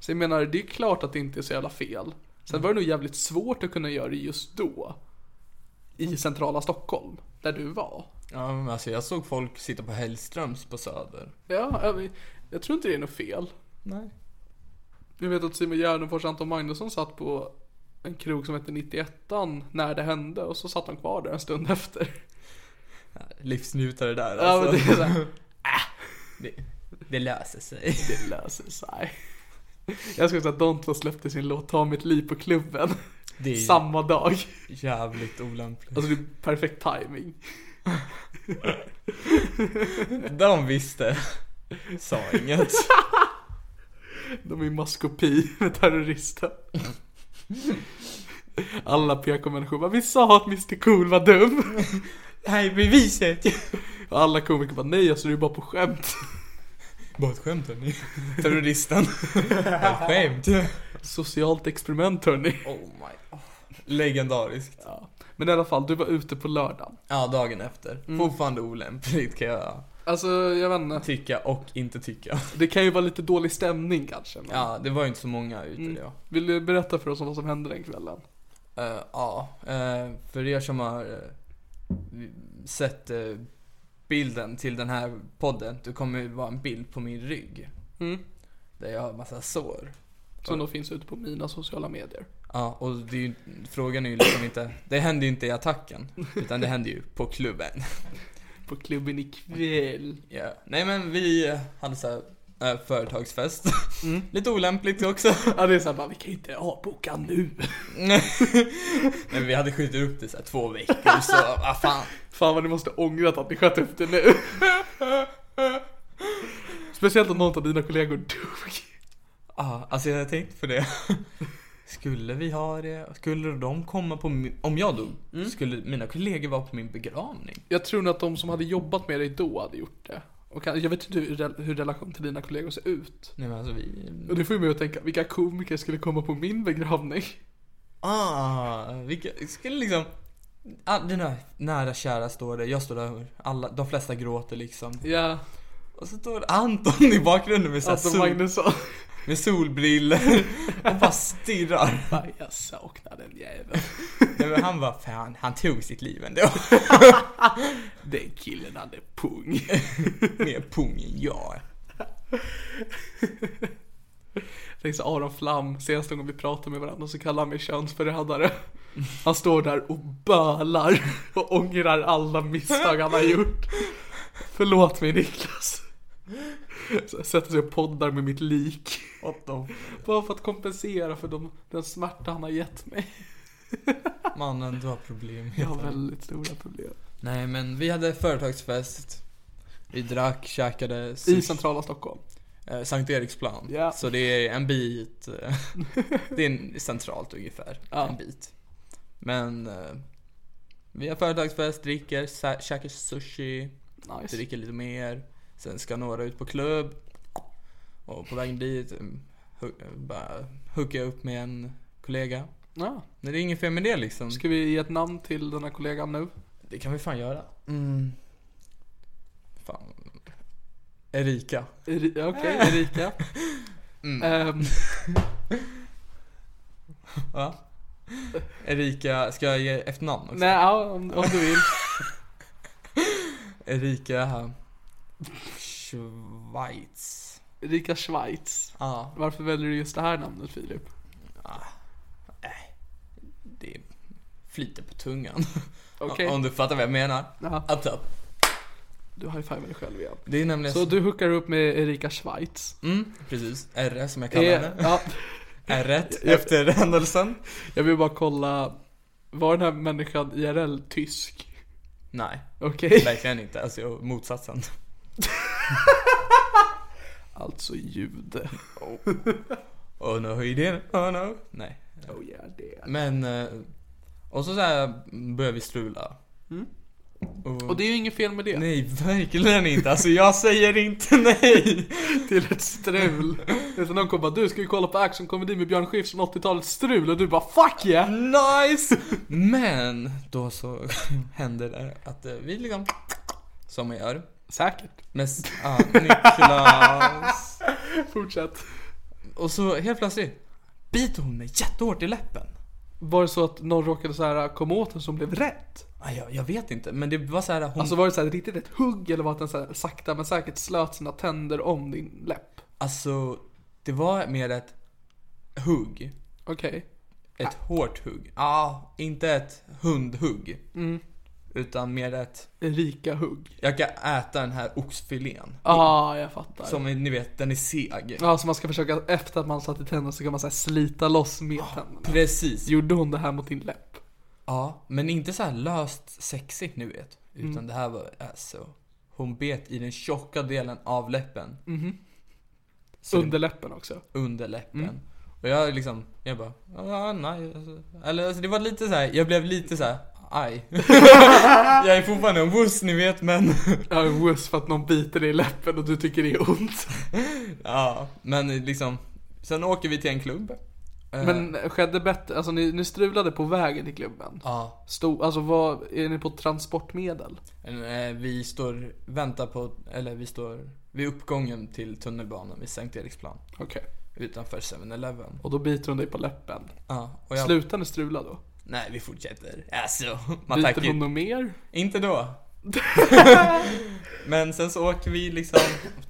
Så jag menar det är klart att det inte är så jävla fel. Sen var det nog jävligt svårt att kunna göra det just då. I centrala Stockholm, där du var. Ja, men alltså jag såg folk sitta på Hellströms på Söder. Ja, jag, jag tror inte det är något fel. Nej. Jag vet att Simon Gärdenfors och Anton Magnusson satt på en krog som hette 91 när det hände och så satt de kvar där en stund efter. Livsnjutare där Ja alltså. men det är såhär, det, det löser sig. det löser sig. Jag skulle säga att två släppte sin låt Ta mitt liv på klubben. Det är Samma dag. jävligt olämpligt. Alltså det är perfekt timing. De visste. Sa inget. De är i maskopi med terrorister. Alla PK-människor bara, vi sa att Mr Cool var dum. Här är beviset. Och alla komiker bara, nej alltså det är bara på skämt. Bara ett skämt hörni. Terroristen. Ett skämt. Socialt experiment hörni. Oh my. Legendariskt. Ja. Men i alla fall, du var ute på lördagen. Ja, dagen efter. Mm. Fortfarande olämpligt kan jag Alltså, jag vet inte. tycka och inte tycka. Det kan ju vara lite dålig stämning kanske. Men... Ja, det var ju inte så många ute Mm. då. Vill du berätta för oss om vad som hände den kvällen? Eh, ja, eh, för er som har eh, sett bilden till den här podden, det kommer ju vara en bild på min rygg. Mm. Där jag har massa sår. Som då finns ute på mina sociala medier. Ja, och det är ju, frågan är ju liksom inte, det hände ju inte i attacken. Utan det hände ju på klubben. På klubben ikväll. Ja. Nej men vi hade så här, eh, företagsfest. Lite olämpligt också. Ja det är såhär bara, vi kan ju inte avboka nu. Nej men vi hade skjutit upp det så här två veckor så, vad fan. Fan vad ni måste ångrat att ni sköt upp det nu. Speciellt om någon av dina kollegor dog. Ja, alltså jag tänkte på det. Skulle vi ha det? Skulle de komma på min, om jag dog, skulle mina kollegor vara på min begravning? Jag tror nog att de som hade jobbat med dig då hade gjort det. Och jag vet inte hur, hur relation till dina kollegor ser ut. Nej men alltså vi... Och det får ju mig att tänka, vilka komiker skulle komma på min begravning? Ah, vilka, skulle liksom ah, Dina nära kära står där, jag står där, alla, de flesta gråter liksom Ja, Och så står Anton i bakgrunden med, så här Anton Magnusson. Med solbriller och bara stirrar Fan, Jag saknar den jäveln. Nej, men Han bara, fan han tog sitt liv ändå Den killen hade pung. Mer pung än jag Tänk så Aron Flam, senaste gången vi pratade med varandra så kallar han mig könsförrädare. Han står där och bölar och ångrar alla misstag han har gjort. Förlåt mig Niklas. Sätter sig och poddar med mitt lik. What the Bara för att kompensera för de, den smärta han har gett mig. Mannen, du har problem Jag har väldigt stora problem. Nej men vi hade företagsfest Vi drack, käkade I centrala Stockholm. eh, Sankt Eriksplan Ja. Så det är en bit eh, Det är centralt ungefär, Ja. en bit Men eh, Vi har företagsfest, dricker, sä- käkar sushi Nice. Dricker lite mer Sen ska några ut på klubb Och på vägen dit mm, hu- bara hooka upp med en kollega Ja. Men det är inget fel med det liksom Ska vi ge ett namn till den här kollegan nu? Det kan vi fan göra. Mm. Fan. Erika. Eri- Okej, Erika. Mm. Ehm, Va? Erika, ska jag ge efternamn också? nej, ja, om, om du vill. Erika Schweiz. Erika Schweiz. Ja, Varför väljer du just det här namnet Filip? det flyter på tungan. Okej. Om du fattar vad jag menar. Ja, Up top. du high-fivar dig själv igen. Det är nämligen Så du hookar upp med Erika Schweiz? Mm, precis. R som jag kallar Eh, henne. ja, R efter händelsen. jag vill bara kolla, var den här människan IRL tysk? Nej, Okej? verkligen inte. Alltså motsatsen. Alltså jude. Oh no, he didn't. Oh no. Nej. Oh yeah, det. Men, eh, och så, så här börjar vi strula. Och det är ju inget fel med det. Nej, verkligen inte. Alltså jag säger inte nej. Till ett strul. Som någon kommer bara, du ska vi kolla på actionkomedi med Björn Skifs från 80-talets strul? Och du bara, fuck yeah! Nice! Men, då så händer det att eh, vi liksom, som man gör. Säkert. Med, s- ja, Niklas. Fortsätt. Och så helt plötsligt biter hon mig jättehårt i läppen. Var det så att någon råkade så här komma åt en som blev rädd? Ah, jag, jag vet inte, men det var så här hon... Alltså var det så här riktigt ett hugg eller var det att den så här, sakta men säkert slöt sina tänder om din läpp? Alltså, det var mer ett hugg. Okej. Ett hårt hugg. Ja, ah, inte ett hundhugg. Mm. Utan mer ett, Erika hugg. jag kan äta den här oxfilén. Ja, ah, jag fattar. Som är, ni vet, den är seg. Ja, så man ska försöka, efter att man satt i tänderna så kan man så slita loss med tänderna. Precis. Gjorde hon det här mot din läpp? Ja, men inte så här löst sexigt ni vet. Utan Mm. det här var alltså, hon bet i den tjocka delen av läppen. Så det- Under läppen också? under läppen. Mm. Och jag liksom, jag bara, ah, nej. Eller alltså det var lite så här, jag blev lite så här, aj. jag är fortfarande en wuss ni vet men. Ja, en wuss för att någon biter dig i läppen och du tycker det är ont. ja, men liksom. Sen åker vi till en klubb. Eh, Men skedde bättre, alltså ni, ni strulade på vägen till klubben? Ja, Stod, alltså vad, är ni på transportmedel? eh, vi står, väntar på, eller vi står vid uppgången till tunnelbanan vid Sankt Eriksplan. Okej. Utanför 7-Eleven. Och då biter hon dig på läppen? Ja, och jag, Slutar ni strula då? Nej vi fortsätter. Alltså, man tackar hon något mer? Inte då. Men sen så åker vi liksom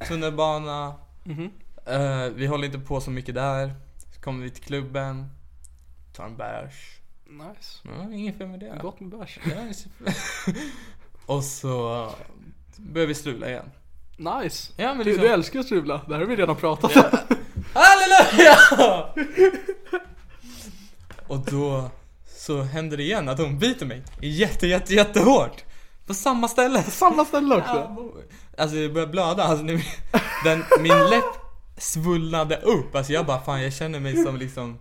tunnelbana. Mhm. Eh, vi håller inte på så mycket där. Så kommer vi till klubben. Tar en bärs. Nice. Ja, inget fel med det. Gott med bärs. Och så börjar vi strula igen. Nice. Ja, men Du, liksom- du älskar att strula, det här har vi redan pratat om. Halleluja! Och då så händer det igen att hon biter mig jätte, jätte, jättehårt. På samma ställe. Samma ställe också. Ja, Alltså det började blöda, alltså ni, den, min läpp svullnade upp, alltså jag bara fan jag känner mig som liksom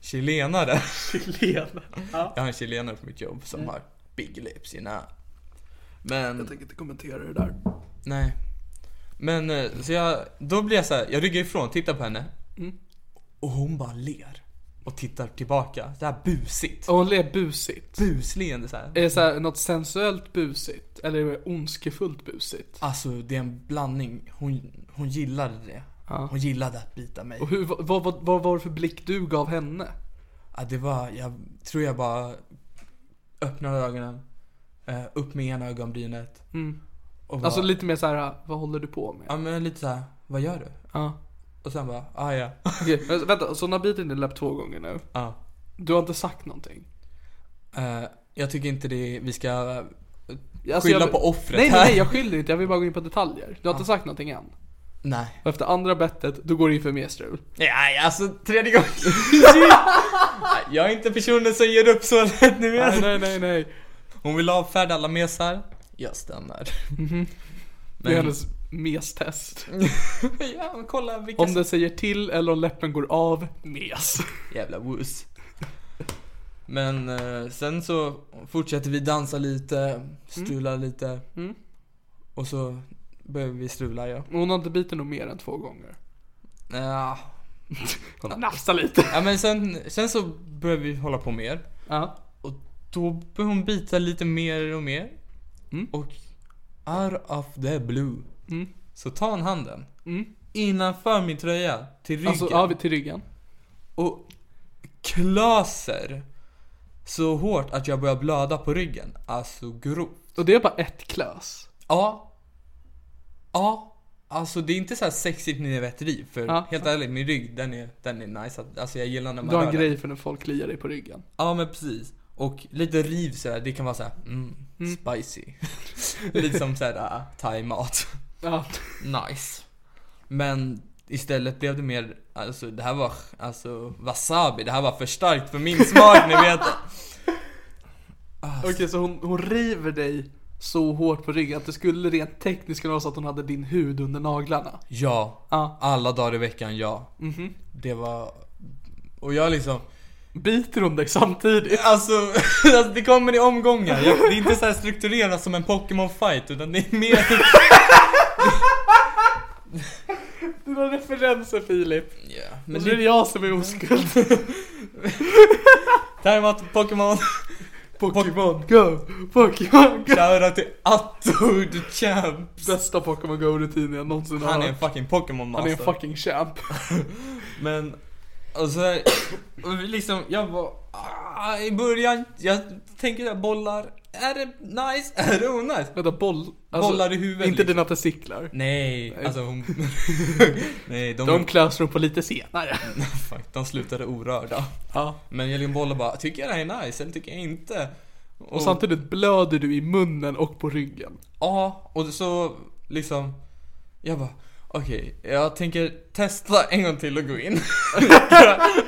chilenare Chilen. Ja. Jag har en chilenare på mitt jobb som har big lips, you know Men, Jag tänker inte kommentera det där. nej Men eh, så jag, då blir jag så här, jag ryggar ifrån, tittar på henne Mm. Och hon bara ler och tittar tillbaka. Så här busigt. Och hon ler busigt. Busleende så här. Är det så här, något sensuellt busigt? Eller är det ondskefullt busigt? Alltså det är en blandning. Hon, hon gillade det. Hon gillade att bita mig. Och hur, vad, vad, vad, vad var det för blick du gav henne? Ja, det var, jag tror jag bara öppnade ögonen. eh, Upp med ena ögonbrynet. Och bara, Alltså lite mer så här, vad håller du på med? Ja men lite så här, vad gör du? Ja. Och sen bara, ah ja. Okej, men vänta, så hon har bitit din läpp två gånger nu? ja. Du har inte sagt någonting? Eh, jag tycker inte det, vi ska Alltså, skylla jag- på offret Nej nej här. nej, jag skyller inte, jag vill bara gå in på detaljer. Du har inte sagt någonting än? Nej. Och efter andra bettet, då går du in för mer strul. Nej, alltså tredje gången. Nej, jag är inte personen som ger upp så lätt nu Nej nej nej nej. Hon vill avfärda alla mesar. Jag stannar. Det är hennes mestest. ja, kolla vilka Om den säger till eller om läppen går av, mes. Jävla woos. Men eh, sen så fortsätter vi dansa lite, strula lite. Mm. Och så börjar vi strula ja. Hon har inte bitit nog mer än två gånger. Ja, Nafsa lite. ja men sen, sen så börjar vi hålla på mer. Ja. Och då börjar hon bita lite mer och mer. Mm. Och out of the blue. Mm. Så tar han handen. Mm. Innanför min tröja. Till ryggen. Alltså, ja, till ryggen. Och klöser. Så hårt att jag börjar blöda på ryggen. Alltså grovt. Och det är bara ett klös. Ja. Ja. Alltså det är inte så här sexigt riv. För Ja. helt ärligt, min rygg den är, den är nice. Alltså jag gillar när man Du har en grej för när folk kliar dig på ryggen. Ja men precis. Och lite riv sådär, det kan vara såhär, mm, spicy. lite som såhär uh, thai-mat. Ja. Nice. Men istället blev det mer, alltså det här var, alltså wasabi, det här var för starkt för min smak, ni vet det. Okej, så hon, hon river dig så hårt på ryggen att det skulle rent tekniskt kunna vara så att hon hade din hud under naglarna. Ja, Ja. alla dagar i veckan, ja. Det var, och jag liksom, Biter hon dig samtidigt? alltså, alltså det kommer i omgångar. Jag, det är inte så strukturerat som en Pokémon fight, utan det är mer Dina referenser Filip. Ja, Men men så är det det, jag som är oskuld. Time-out Pokémon. Pokémon Go! Pokémon Go! Shoutout till Atto the Champ. Bästa Pokémon Go-rutinen jag någonsin har Han är en fucking Pokémon Han är master. en fucking champ. Men, alltså, och liksom, jag var, ah, i början, jag tänker där bollar, är det nice? Är det onice? Vänta, boll... Alltså, Bollar i huvudet Inte liksom. dina testiklar. Nej, alltså hon, nej de, De klöser hon på lite senare. fuck, de slutade orörda. Ja. Men liksom bollar bara, tycker jag det här är nice eller tycker jag inte? Och samtidigt blöder du i munnen och på ryggen. Ja, och så liksom Jag bara Okej, jag tänker testa en gång till och gå in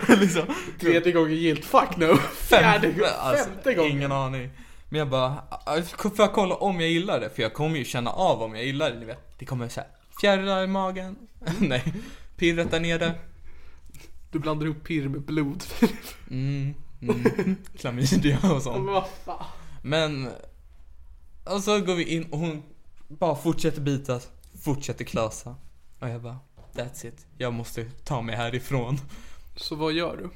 liksom, Tredje gången gilt, fuck no. Fjärde gången, alltså, femte gången. Ingen aning Men jag bara, ah, får jag kolla om jag gillar det? För jag kommer ju känna av om jag gillar det, ni vet Det kommer såhär, fjärilar i magen Nej, pirret där nere Du blandar ihop pirr med blod. mm, mm, Klamydia och sånt. Men Och så går vi in och hon bara fortsätter bitas Fortsätter klösa Och jag bara That's it Jag måste ta mig härifrån Så vad gör du?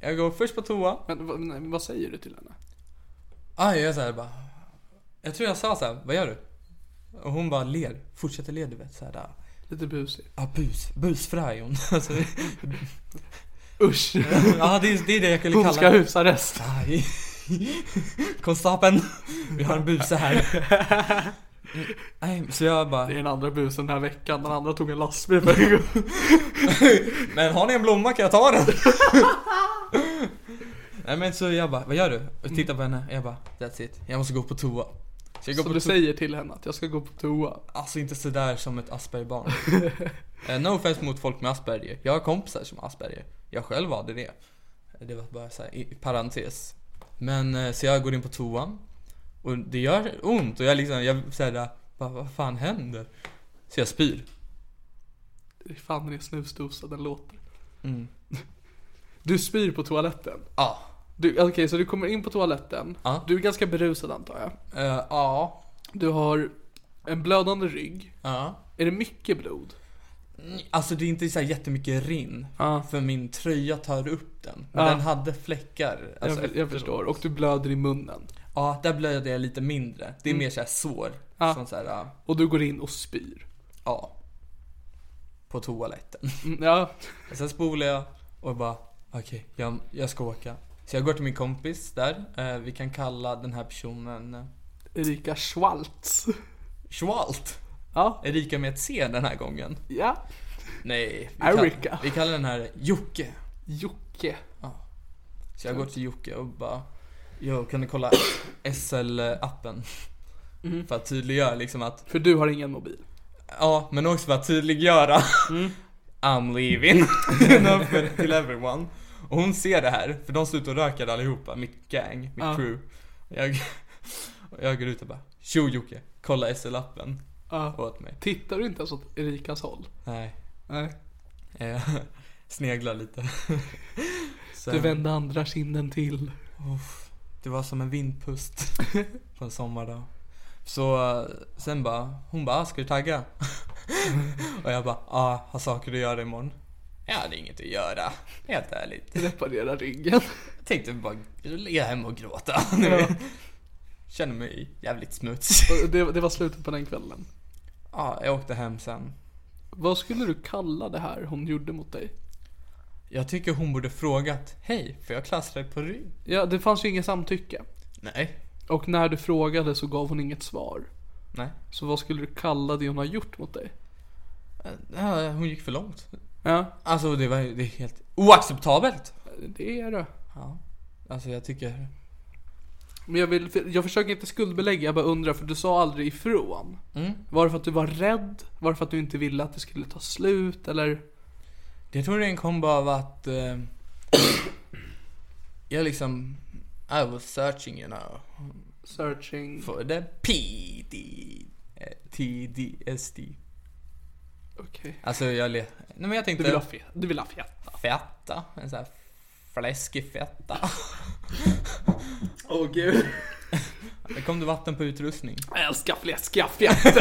Jag går först på toa Men, nej, vad säger du till henne? Ah, Jag gör såhär bara Jag tror jag sa såhär, vad gör du? Och hon bara ler, fortsätter le du vet såhär där. Lite busig. Ah, bus, busfraj hon alltså, Usch. Ja det är, det är det jag skulle kalla ska husarrest. Aj. Konstapeln, vi har en buse här Nej, så jag bara Det är den andra busen den här veckan. Den andra tog en lastbil för en gång. Men har ni en blomma kan jag ta den? Nej men så jag bara, vad gör du? Och tittar på henne, jag bara, that's it, jag måste gå på toa Så jag går Så på du toa, säger till henne att jag ska gå på toa. alltså inte sådär som ett Aspergerbarn Eh, No offense mot folk med Asperger, jag har kompisar som har Asperger Jag själv hade det Det var bara såhär, i parentes Men, eh, så jag går in på toan Och det gör ont och jag liksom, jag såhär, bara, vad fan händer? Så jag spyr Det är fan det snusdosa den låter. Mm. Du spyr på toaletten. Ja, Du, Okej, så du kommer in på toaletten. Ja. Du är ganska berusad antar jag. Eh, ja, Du har en blödande rygg. ja Är det mycket blod? Alltså det är inte så här jättemycket rinn. Ja. För min tröja tar upp den. Men Ja. den hade fläckar. Alltså jag, jag förstår. Och du blöder i munnen. Ja, där blödde jag lite mindre. Det är mer så här sår. Mm. Så här, Och du går in och spyr. ja. På toaletten. Mm, ja. Och sen spolar jag och bara, okej, jag, jag ska åka. Så jag går till min kompis där. Eh, vi kan kalla den här personen eh, Erika Schwaltz. Schwalt. Ja. Erika med ett C den här gången. Ja. Nej, vi, Erika. vi kallar den här Jocke. Jocke. Så jag går till Jocke och bara, jag kan du kolla SL-appen? Mhm. För att tydliggöra liksom att, För du har ingen mobil. ja men också för att tydliggöra Mm. I'm leaving till everyone. Och hon ser det här, för de slutar röka allihopa, mitt gang, mitt Ja. crew. Jag, och jag går ut och bara, tjo Jocke, kolla SL-appen Ja. åt mig. Tittar du inte ens åt Erikas håll? Nej, Nej. jag sneglar lite. Sen, Du vände andra kinden till. Uff, det var som en vindpust på en sommardag. Så eh, sen bara, hon bara, "Ah, ska du tagga? och jag bara, ja, har saker att göra imorgon. Jag hade inget att göra, helt ärligt. Reparera ryggen. Jag tänkte bara ligga hemma och gråta. Ja. Känner mig jävligt smutsig. Det, det var slutet på den kvällen. Ja, jag åkte hem sen. Vad skulle du kalla det här hon gjorde mot dig? Jag tycker hon borde frågat, hej, får jag klassa dig på rygg? Ja, det fanns ju inget samtycke. Nej. Och när du frågade så gav hon inget svar. Nej. Så vad skulle du kalla det hon har gjort mot dig? Ja, hon gick för långt. Ja, Alltså det var det är helt oacceptabelt. det är det. Ja. Alltså jag tycker... Men jag, vill, jag försöker inte skuldbelägga, jag bara undrar för du sa aldrig ifrån. Mm. Var det för att du var rädd? Var det för att du inte ville att det skulle ta slut? Eller? Jag tror det är en kombo av att... Eh, jag liksom... I was searching you know. Searching. For the PD... TDSD. Okej. Alltså jag... Nej men jag Du tänkte... vill ha fet. Du vill ha fet. Fetta. En sån här fläskig fetta. Åh gud. Det kom det vatten på utrustning. Jag älskar fläskiga fett.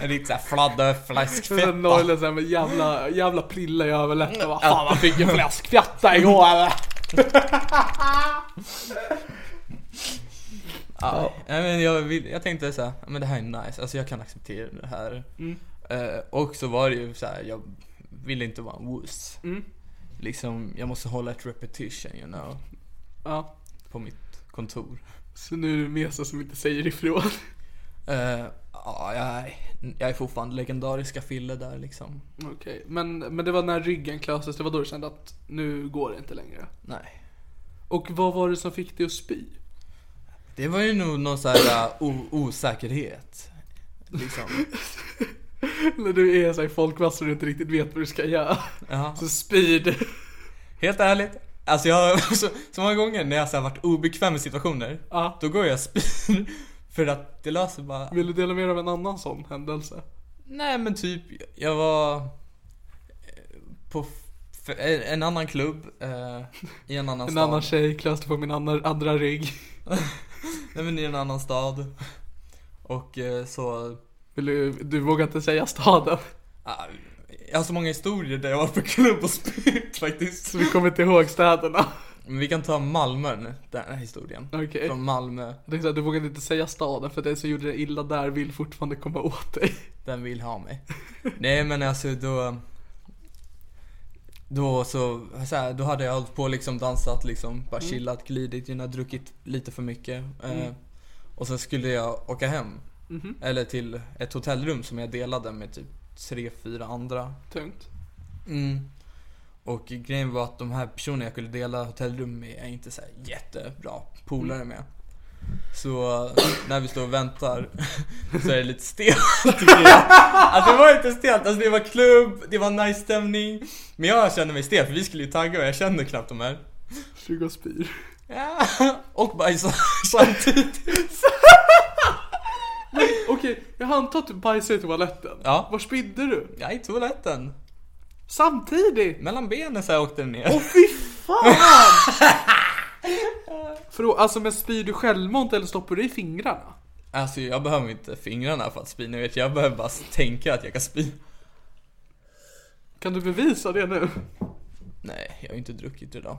En riktig såhär fladder Så fläskfetta. Norrland såhär med jävla, jävla prilla i överläppen. Vad fan man fick en fläskfetta igår eller? Ja, nej, men jag, vill, jag tänkte så här, men det här är nice, alltså jag kan acceptera det här. Mm. Eh, och så var det ju så här, jag ville inte vara en wuss. Mm. Liksom, jag måste hålla ett repetition you know, Ja. på mitt kontor. Så nu är det Mesa som inte säger ifrån. Eh, ja, jag, är- jag är fortfarande legendariska Fille där liksom. Okej, men, men det var när ryggen klöstes, det var då du kände att nu går det inte längre. Nej. Och vad var det som fick dig att spy? Det var ju nog någon så här uh, o- osäkerhet. Liksom. När du är så i folkmassor och inte riktigt vet vad du ska göra. Ja. Så spyr du. Helt ärligt, alltså jag så, så många gånger när jag så varit obekväm i situationer, Ja. då går jag spyr. För att det löser bara Vill du dela med dig av en annan sån händelse? Nej men typ, jag var eh, på eh, en annan klubb eh, i en annan En stad. annan tjej klöste på min andra, andra rygg. Nej men i en annan stad. Och eh, så, du, du vågar inte säga staden. ah, jag har så många historier där jag var på klubb och spytt faktiskt. Så vi kommer inte ihåg städerna. Men vi kan ta Malmö nu, den här historien. Okej. Från Malmö, Jag att du vågade inte säga staden för det som gjorde det illa där vill fortfarande komma åt dig. den vill ha mig. Nej men alltså då då så, så här, då hade jag hållit på liksom dansat liksom, bara chillat, glidit, know, druckit lite för mycket. Eh, och sen skulle jag åka hem. Eller till ett hotellrum som jag delade med typ tre, fyra andra. Tungt. Mm. Och grejen var att de här personerna jag skulle dela hotellrum med är inte så jättebra polare med. Så när vi står och väntar så är det lite stelt. Alltså det var inte stelt, alltså det var klubb, det var nice stämning. Men jag kände mig stel för vi skulle ju tagga och jag kände knappt de här. Går och spyr. Ja, och bajsa samtidigt. Okej, jag antar att du bajsade i toaletten. Ja. Var spydde du? Är i toaletten. Samtidigt? Mellan benen så här åkte den ner. Åh fy fan! För, alltså men spyr du självmant eller stoppar du i fingrarna? Alltså jag behöver inte fingrarna för att spy, ni vet jag behöver bara tänka att jag kan spy. Kan du bevisa det nu? Nej, jag har inte druckit idag.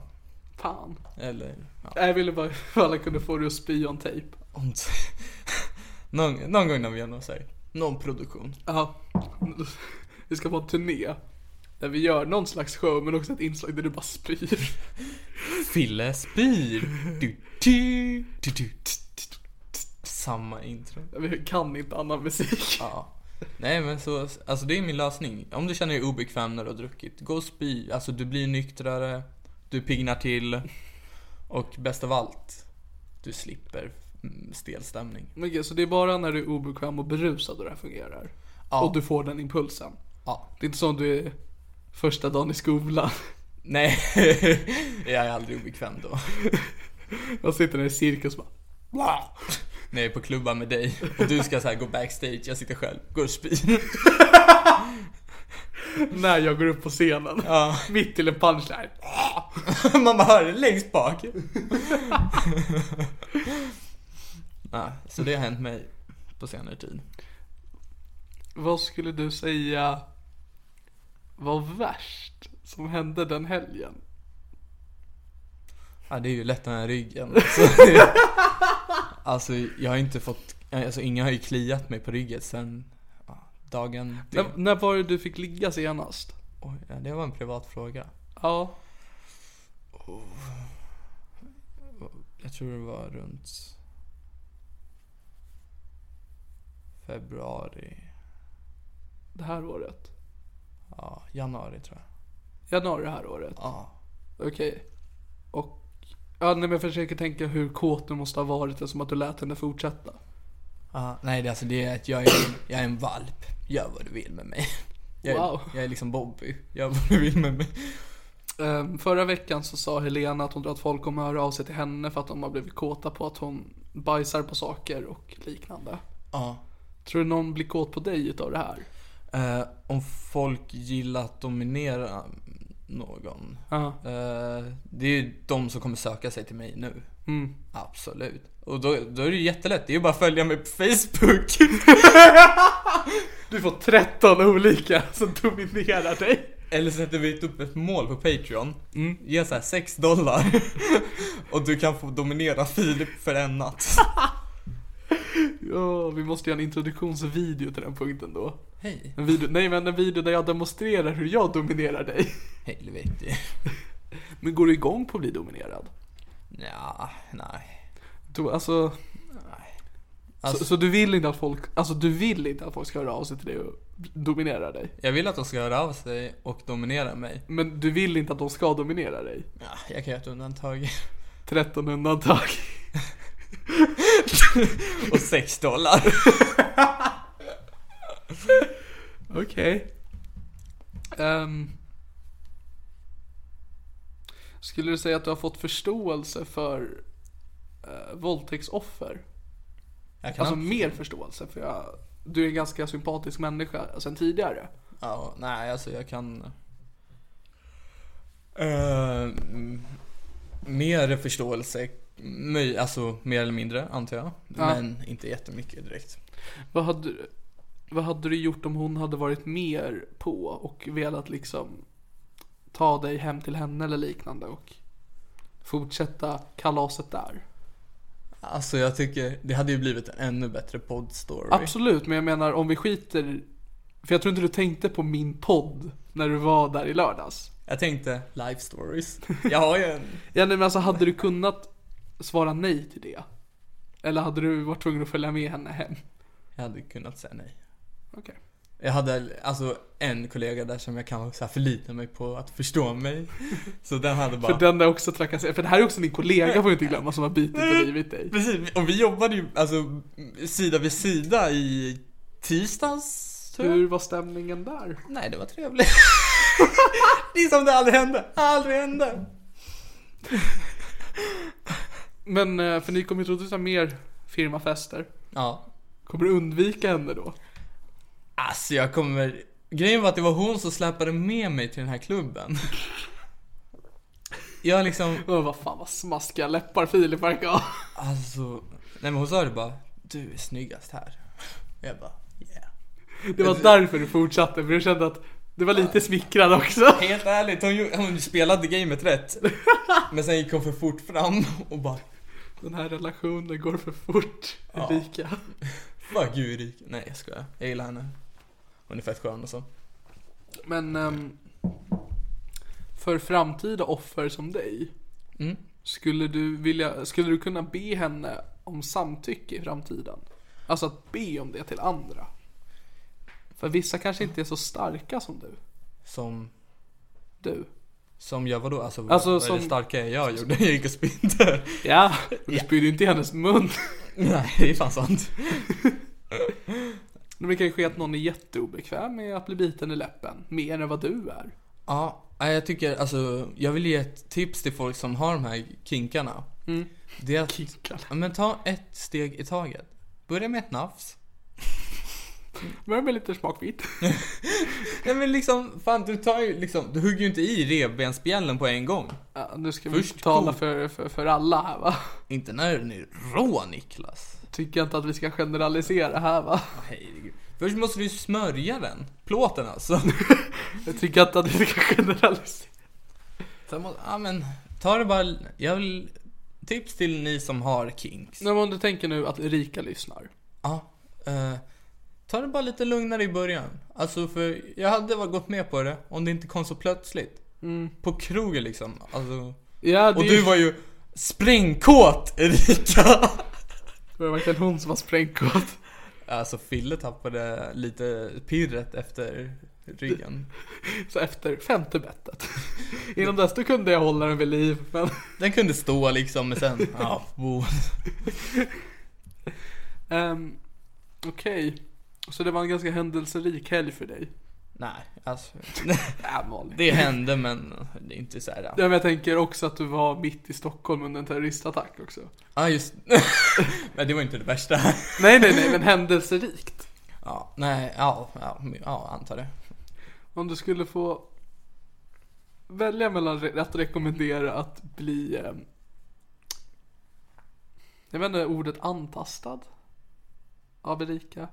Fan. Eller, ja. Jag ville bara för alla kunde få dig att spy on tape. Om någon, någon gång när vi gör någon så här, någon produktion. Ja. Vi ska på en turné. Där vi gör någon slags show men också ett inslag där du bara spyr. Fille spyr. Du, du, du, du, Samma intro. Vi kan inte annan musik. Ja. Nej men så, alltså det är min lösning. Om du känner dig obekväm när du har druckit, gå och spy. Alltså du blir nyktrare, du piggnar till och bäst av allt, du slipper stel stämning. Men gud, så det är bara när du är obekväm och berusad och det här fungerar? Ja. Och du får den impulsen? Ja. Det är inte så om du är första dagen i skolan. Nej, jag är aldrig obekväm då. Jag sitter där i cirkus och bara När jag är på klubbar med dig och du ska så gå backstage, jag sitter själv, går och spyr. När jag går upp på scenen. Ja. Mitt till en punchline. Man bara hör det längst bak. Nej, så det har hänt mig på senare tid. Vad skulle du säga var värst som hände den helgen? Ja, det är ju lätt den här ryggen. Alltså, jag har inte fått, alltså ingen har ju kliat mig på ryggen sen ja, dagen När, när var det du fick ligga senast? Oj, ja, det var en privat fråga. Ja. Jag tror det var runt februari, Det här året? ja, januari tror jag. Januari det här året? Ja. Okej. Och... Ja, nej, men jag försöker tänka hur kåt du måste ha varit eftersom att du lät henne fortsätta. Ja, nej, det, alltså det är att jag är, jag är en valp. Gör vad du vill med mig. Jag, Wow. jag är liksom Bobby. Gör vad du vill med mig. Ehm, förra veckan så sa Helena att hon tror att folk kommer höra av sig till henne för att de har blivit kåta på att hon bajsar på saker och liknande. Ja. Tror du någon blir kåt på dig utav det här? Eh, om folk gillar att dominera någon. Eh, det är ju de som kommer söka sig till mig nu. Mm. Absolut. Och då, då är det ju jättelätt. Det är ju bara att följa mig på Facebook. Du får 13 olika som dominerar dig. Eller sätter vi upp ett mål på Patreon. Ge så här 6 dollar. och du kan få dominera Filip för en natt. Ja, vi måste göra en introduktionsvideo till den punkten då. Hej. En video, nej men en video där jag demonstrerar hur jag dominerar dig. Helvete. Men går du igång på att bli dominerad? Ja, nej. Då, alltså, Alltså, så, så du vill inte att folk, alltså du vill inte att folk ska höra av sig till dig och dominera dig? jag vill att de ska höra av sig och dominera mig. Men du vill inte att de ska dominera dig? Ja, jag kan göra ett undantag. 13 undantag. och 6 dollar. Okej. Ehm. skulle du säga att du har fått förståelse för uh, våldtäktsoffer? Alltså mer förståelse för jag, du är en ganska sympatisk människa sen tidigare. Ja, nej alltså jag kan... Uh, mer förståelse, möj, alltså mer eller mindre antar jag. Men inte jättemycket direkt. Vad hade, vad hade du gjort om hon hade varit mer på och velat liksom ta dig hem till henne eller liknande och fortsätta kalaset där? Alltså jag tycker det hade ju blivit en ännu bättre poddstory. Absolut, men jag menar om vi skiter För jag tror inte du tänkte på min podd när du var där i lördags. Jag tänkte life stories. Jag har ju en... Ja nej, men alltså hade du kunnat svara nej till det? Eller hade du varit tvungen att följa med henne hem? Jag hade kunnat säga nej. Okej. Jag hade alltså en kollega där som jag kan så här förlita mig på att förstå mig. Så den hade bara... För den är också trakasserad, för det här är också din kollega får du inte glömma som har bitit och rivit dig. Precis, och vi jobbade ju alltså sida vid sida i tisdags. Hur var stämningen där? Nej, det var trevligt. det är som det aldrig hände. Aldrig hände. Men, eh, för ni kommer ju troligtvis ha mer firmafester. Ja. Kommer du undvika henne då? Alltså jag kommer... Grejen var att det var hon som släpade med mig till den här klubben. Jag liksom, Åh, vad fan vad smaskiga läppar Filip verkar ha. alltså... Nej men hon sa det bara, du är snyggast här. Jag bara, yeah. Det var därför du fortsatte, för du kände att Du var lite smickrad också. Helt ärligt, hon, hon spelade gamet rätt. Men sen gick hon för fort fram och bara Den här relationen går för fort, Erika. Fuck you Erika. Nej jag skojar, jag gillar henne. Hon är fett skön och så. Men ehm, för framtida offer som dig, Mm. skulle du vilja, skulle du kunna be henne om samtycke i framtiden? Alltså att be om det till andra. För vissa kanske inte är så starka som du. Som, Du. Som jag vadå? Alltså, Alltså, vad är det som- starka jag gjorde? Jag gick och spydde. Ja, du spydde inte i hennes mun. Nej det är fan sant. Men det kan ju ske att någon är jätteobekväm med att bli biten i läppen. Mer än vad du är. Ja, jag tycker alltså, jag vill ge ett tips till folk som har de här kinkarna. Det är att, Kinkarna. ja, men ta ett steg i taget. Börja med ett nafs. Börja med lite smakbit. Nej men liksom, fan du tar ju liksom, du hugger ju inte i revbensspjällen på en gång. Ja, nu ska vi Först inte tala för, för, för alla här va. Inte när den är rå Niklas. Tycker inte att vi ska generalisera här va. Herregud. Först måste du smörja den. Plåten alltså. Jag tycker inte att vi ska generalisera. Sen måste, ja men, ta det bara, jag vill, tips till ni som har kinks. Nej, men om du tänker nu att Erika lyssnar. Ja, eh, ta det bara lite lugnare i början. Alltså för jag hade väl gått med på det om det inte kom så plötsligt. På krogen liksom. Alltså, Ja, och du ju- var ju sprängkåt Erika. Det var verkligen hon som var sprängkåt. Alltså Fille tappade lite pirret efter ryggen. Så efter femte bettet. Innan dess då kunde jag hålla den vid liv. Men Den kunde stå liksom men sen, ja, bo. Ehm, Okej. Så det var en ganska händelserik helg för dig? Nej, alltså. Det hände men det är inte så här. Ja, men jag tänker också att du var mitt i Stockholm under en terroristattack också. Ja just Men det var inte det värsta. Nej, nej, nej, men händelserikt. Ja, nej, ja, ja, ja antar det. Om du skulle få välja mellan att rekommendera att bli, eh, jag vet inte, ordet antastad av Erika.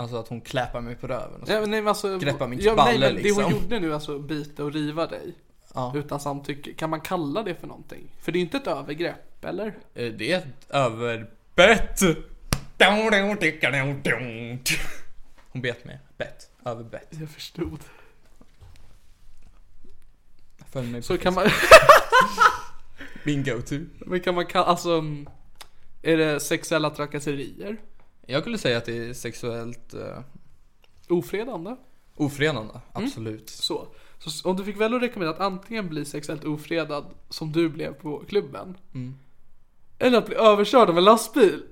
Alltså att hon kläpar mig på röven och så. Ja, men nej, men alltså, Greppa min ja, balle, nej, men Det hon liksom. gjorde nu, alltså bita och riva dig. Ja. Utan samtycke. Kan man kalla det för någonting? För det är inte ett övergrepp, eller? Eh, Det är ett överbett. Hon bet mig. Bett. Överbett. Jag förstod. Följ mig Så kan man, Min go-to. men kan man kalla, alltså, mm, är det sexuella trakasserier? Jag skulle säga att det är sexuellt eh, Ofredande? ofredande. Absolut. Så. så om du fick väl att rekommendera att antingen bli sexuellt ofredad som du blev på klubben. Eller att bli överkörd av en lastbil.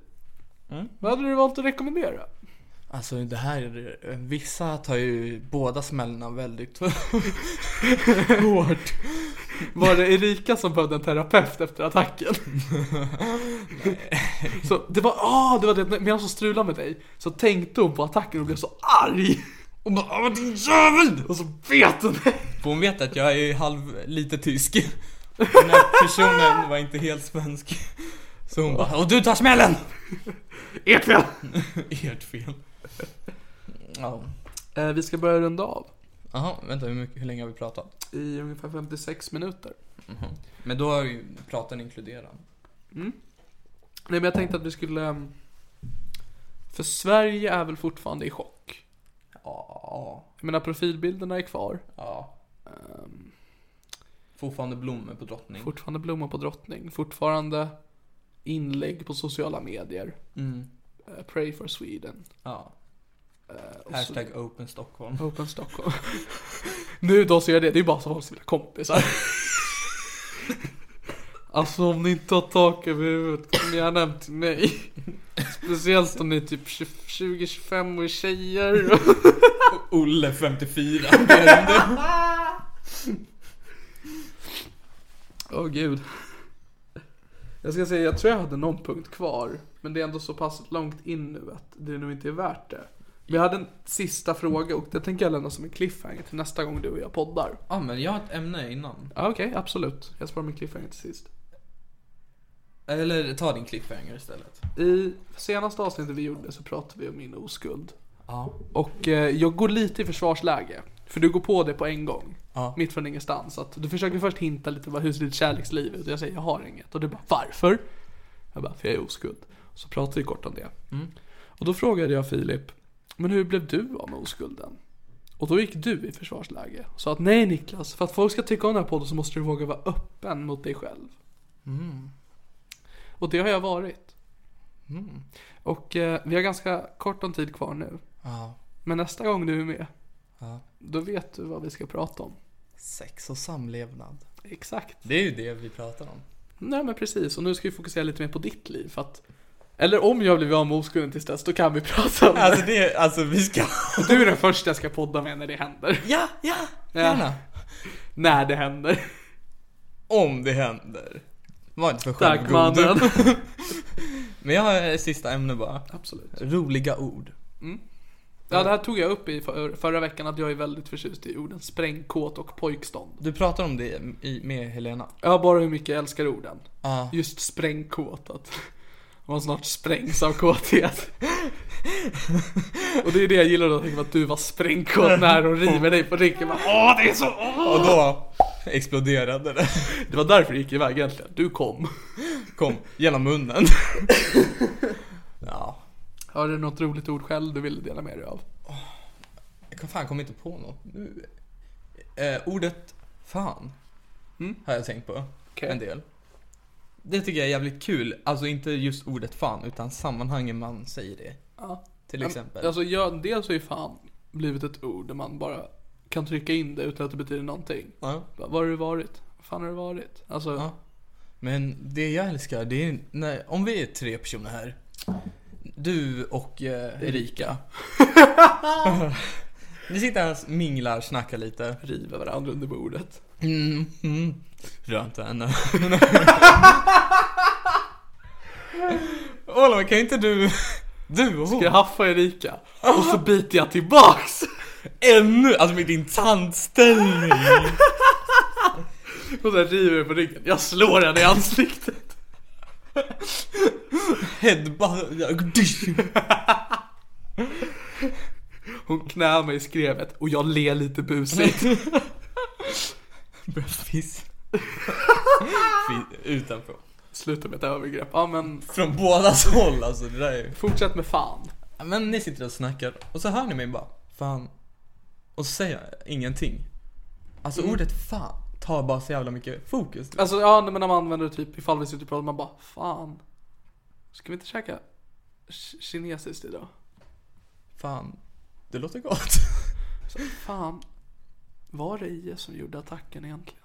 Vad hade du valt att rekommendera? Alltså det här, är- vissa tar ju båda smällarna väldigt hårt. Var det Erika som behövde en terapeut efter attacken? så det var, ah, det var det, medan hon strulade med dig så tänkte hon på attacken och blev så arg. Och bara Åh din jävel! Och så bet hon dig. Hon vet att jag är halv, lite tysk. Den här personen var inte helt svensk. Så hon bara Och du tar smällen! Ert fel. Ert fel. Ja. Eh, vi ska börja runda av Jaha, vänta hur, mycket, hur länge har vi pratat? i ungefär 56 minuter. Men då har ju praten inkluderat. Nej men jag tänkte att vi skulle... ehm, För Sverige är väl fortfarande i chock? Ja. Jag menar profilbilderna är kvar. Ja. Fortfarande blommor på drottning. Fortfarande blommor på drottning. Fortfarande inlägg på sociala medier. Mm. Eh, Pray for Sweden. Ja. Och så- Hashtag open Stockholm. Open Stockholm. nu då så gör det, det är bara så folk som vill kompisar. alltså om ni inte har tak över huvudet, kom gärna hem till mig. Speciellt om ni är typ 20-25 och är tjejer. Olle 54. Åh gud. Jag ska säga, jag tror jag hade någon punkt kvar. Men det är ändå så pass långt in nu att det nog inte är värt det. Jag hade en sista fråga och det tänker jag lämna som en cliffhanger till nästa gång du och jag poddar. Ja men jag har ett ämne innan. Ja, Okej, absolut. Jag sparar min cliffhanger till sist. Eller ta din cliffhanger istället. I senaste avsnittet vi gjorde så pratade vi om min oskuld. Ja. Och eh, jag går lite i försvarsläge. För du går på det på en gång. Ja. Mitt från ingenstans. Att du försöker först hinta lite vad hur ser ditt kärleksliv ut? Och jag säger jag har inget. Och du bara varför? Jag bara för jag är oskuld. Så pratar vi kort om det. Och då frågade jag Filip, men hur blev du av med oskulden? Och då gick du i försvarsläge sa att nej Niklas, för att folk ska tycka om den här podden så måste du våga vara öppen mot dig själv. Och det har jag varit. Och eh, vi har ganska kort om tid kvar nu. Ja. Men nästa gång du är med, ja. då vet du vad vi ska prata om. Sex och samlevnad. Exakt. Det är ju det vi pratar om. Nej men precis, och nu ska vi fokusera lite mer på ditt liv för att Eller om jag blir av med oskulden tills dess, då kan vi prata om det. Alltså det, alltså vi ska... Du är den första jag ska podda med när det händer. Ja, ja, gärna. När det händer. Om det händer. Var inte för Tack självgod. mannen. Men jag har ett sista ämne bara. Absolut. Roliga ord. Ja det här tog jag upp i för, förra veckan att jag är väldigt förtjust i orden sprängkåt och pojkstånd. Du pratar om det i, med Helena. Ja, bara hur mycket jag älskar orden. Ja. Just sprängkåt, att man snart sprängs av kåthet. och det är det jag gillar då, att du var sprängkåt när hon river dig på ryggen. Åh, det är så... Åh! Och då exploderade det. Det var därför det gick iväg egentligen. Du kom. Kom, genom munnen. Ja. Har du något roligt ord själv du ville dela med dig av? Jag kan fan kommer inte på något nu. Eh, ordet fan har jag tänkt på Okej. en del. Det tycker jag är jävligt kul. Alltså inte just ordet fan utan sammanhangen man säger det. Ja. Till exempel. Alltså, jag, dels har ju fan blivit ett ord där man bara kan trycka in det utan att det betyder någonting. Ja. Bara, Var har du varit? Vad fan har du varit? Alltså, Ja. Men det jag älskar, det är när, om vi är tre personer här. Du och eh, Erika. Ni sitter här och minglar, snackar lite. river varandra under bordet. Mm, mm. Rör inte henne. Oliver, kan inte du... Du och Ska hon. jag haffa Erika? Och så biter jag tillbaks! Ännu, alltså med din tandställning. Och sen river jag på ryggen. Jag slår henne i ansiktet. Headbutt. Hon knär mig i skrevet och jag ler lite busigt. Börjar fiss. Fi- Utanför. Sluta med ett övergrepp. Ja men Från bådas håll alltså, det där är fortsätt med fan. Men ni sitter och snackar och så hör ni mig bara Fan Och så säger jag ingenting Alltså ordet fan tar bara så jävla mycket fokus Alltså ja men när man använder det typ ifall vi sitter och pratar man bara fan. Ska vi inte käka ki- kinesiskt idag? Fan Det låter gott Så, fan. Var det IS som gjorde attacken egentligen?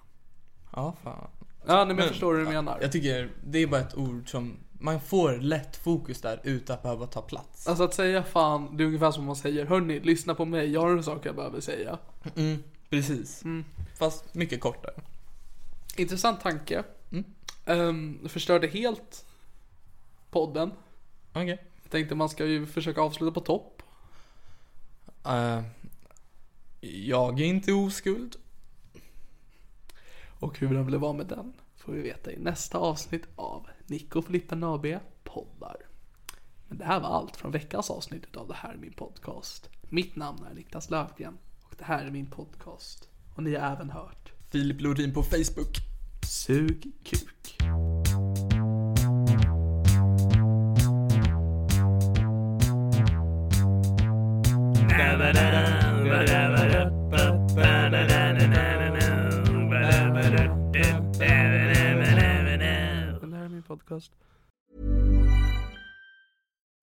Ja fan Ja nej, men jag förstår hur du menar. Jag tycker det är bara ett ord som Man får lätt fokus där utan att behöva ta plats Alltså att säga fan, det är ungefär som man säger Hörni, lyssna på mig, jag har en sak jag behöver säga. mm, Precis Fast mycket kortare Intressant tanke. Um, förstörde helt podden. Okej Jag tänkte man ska ju försöka avsluta på topp. Eh, jag är inte oskuld Och hur den blev av med den får vi veta i nästa avsnitt av Nico och Flippen AB poddar. Men det här var allt från veckans avsnitt av Det här är min podcast. Mitt namn är Niklas Löfgren och det här är min podcast. Och ni har även hört Filip Lorin på Facebook Sug kuk. Podcast.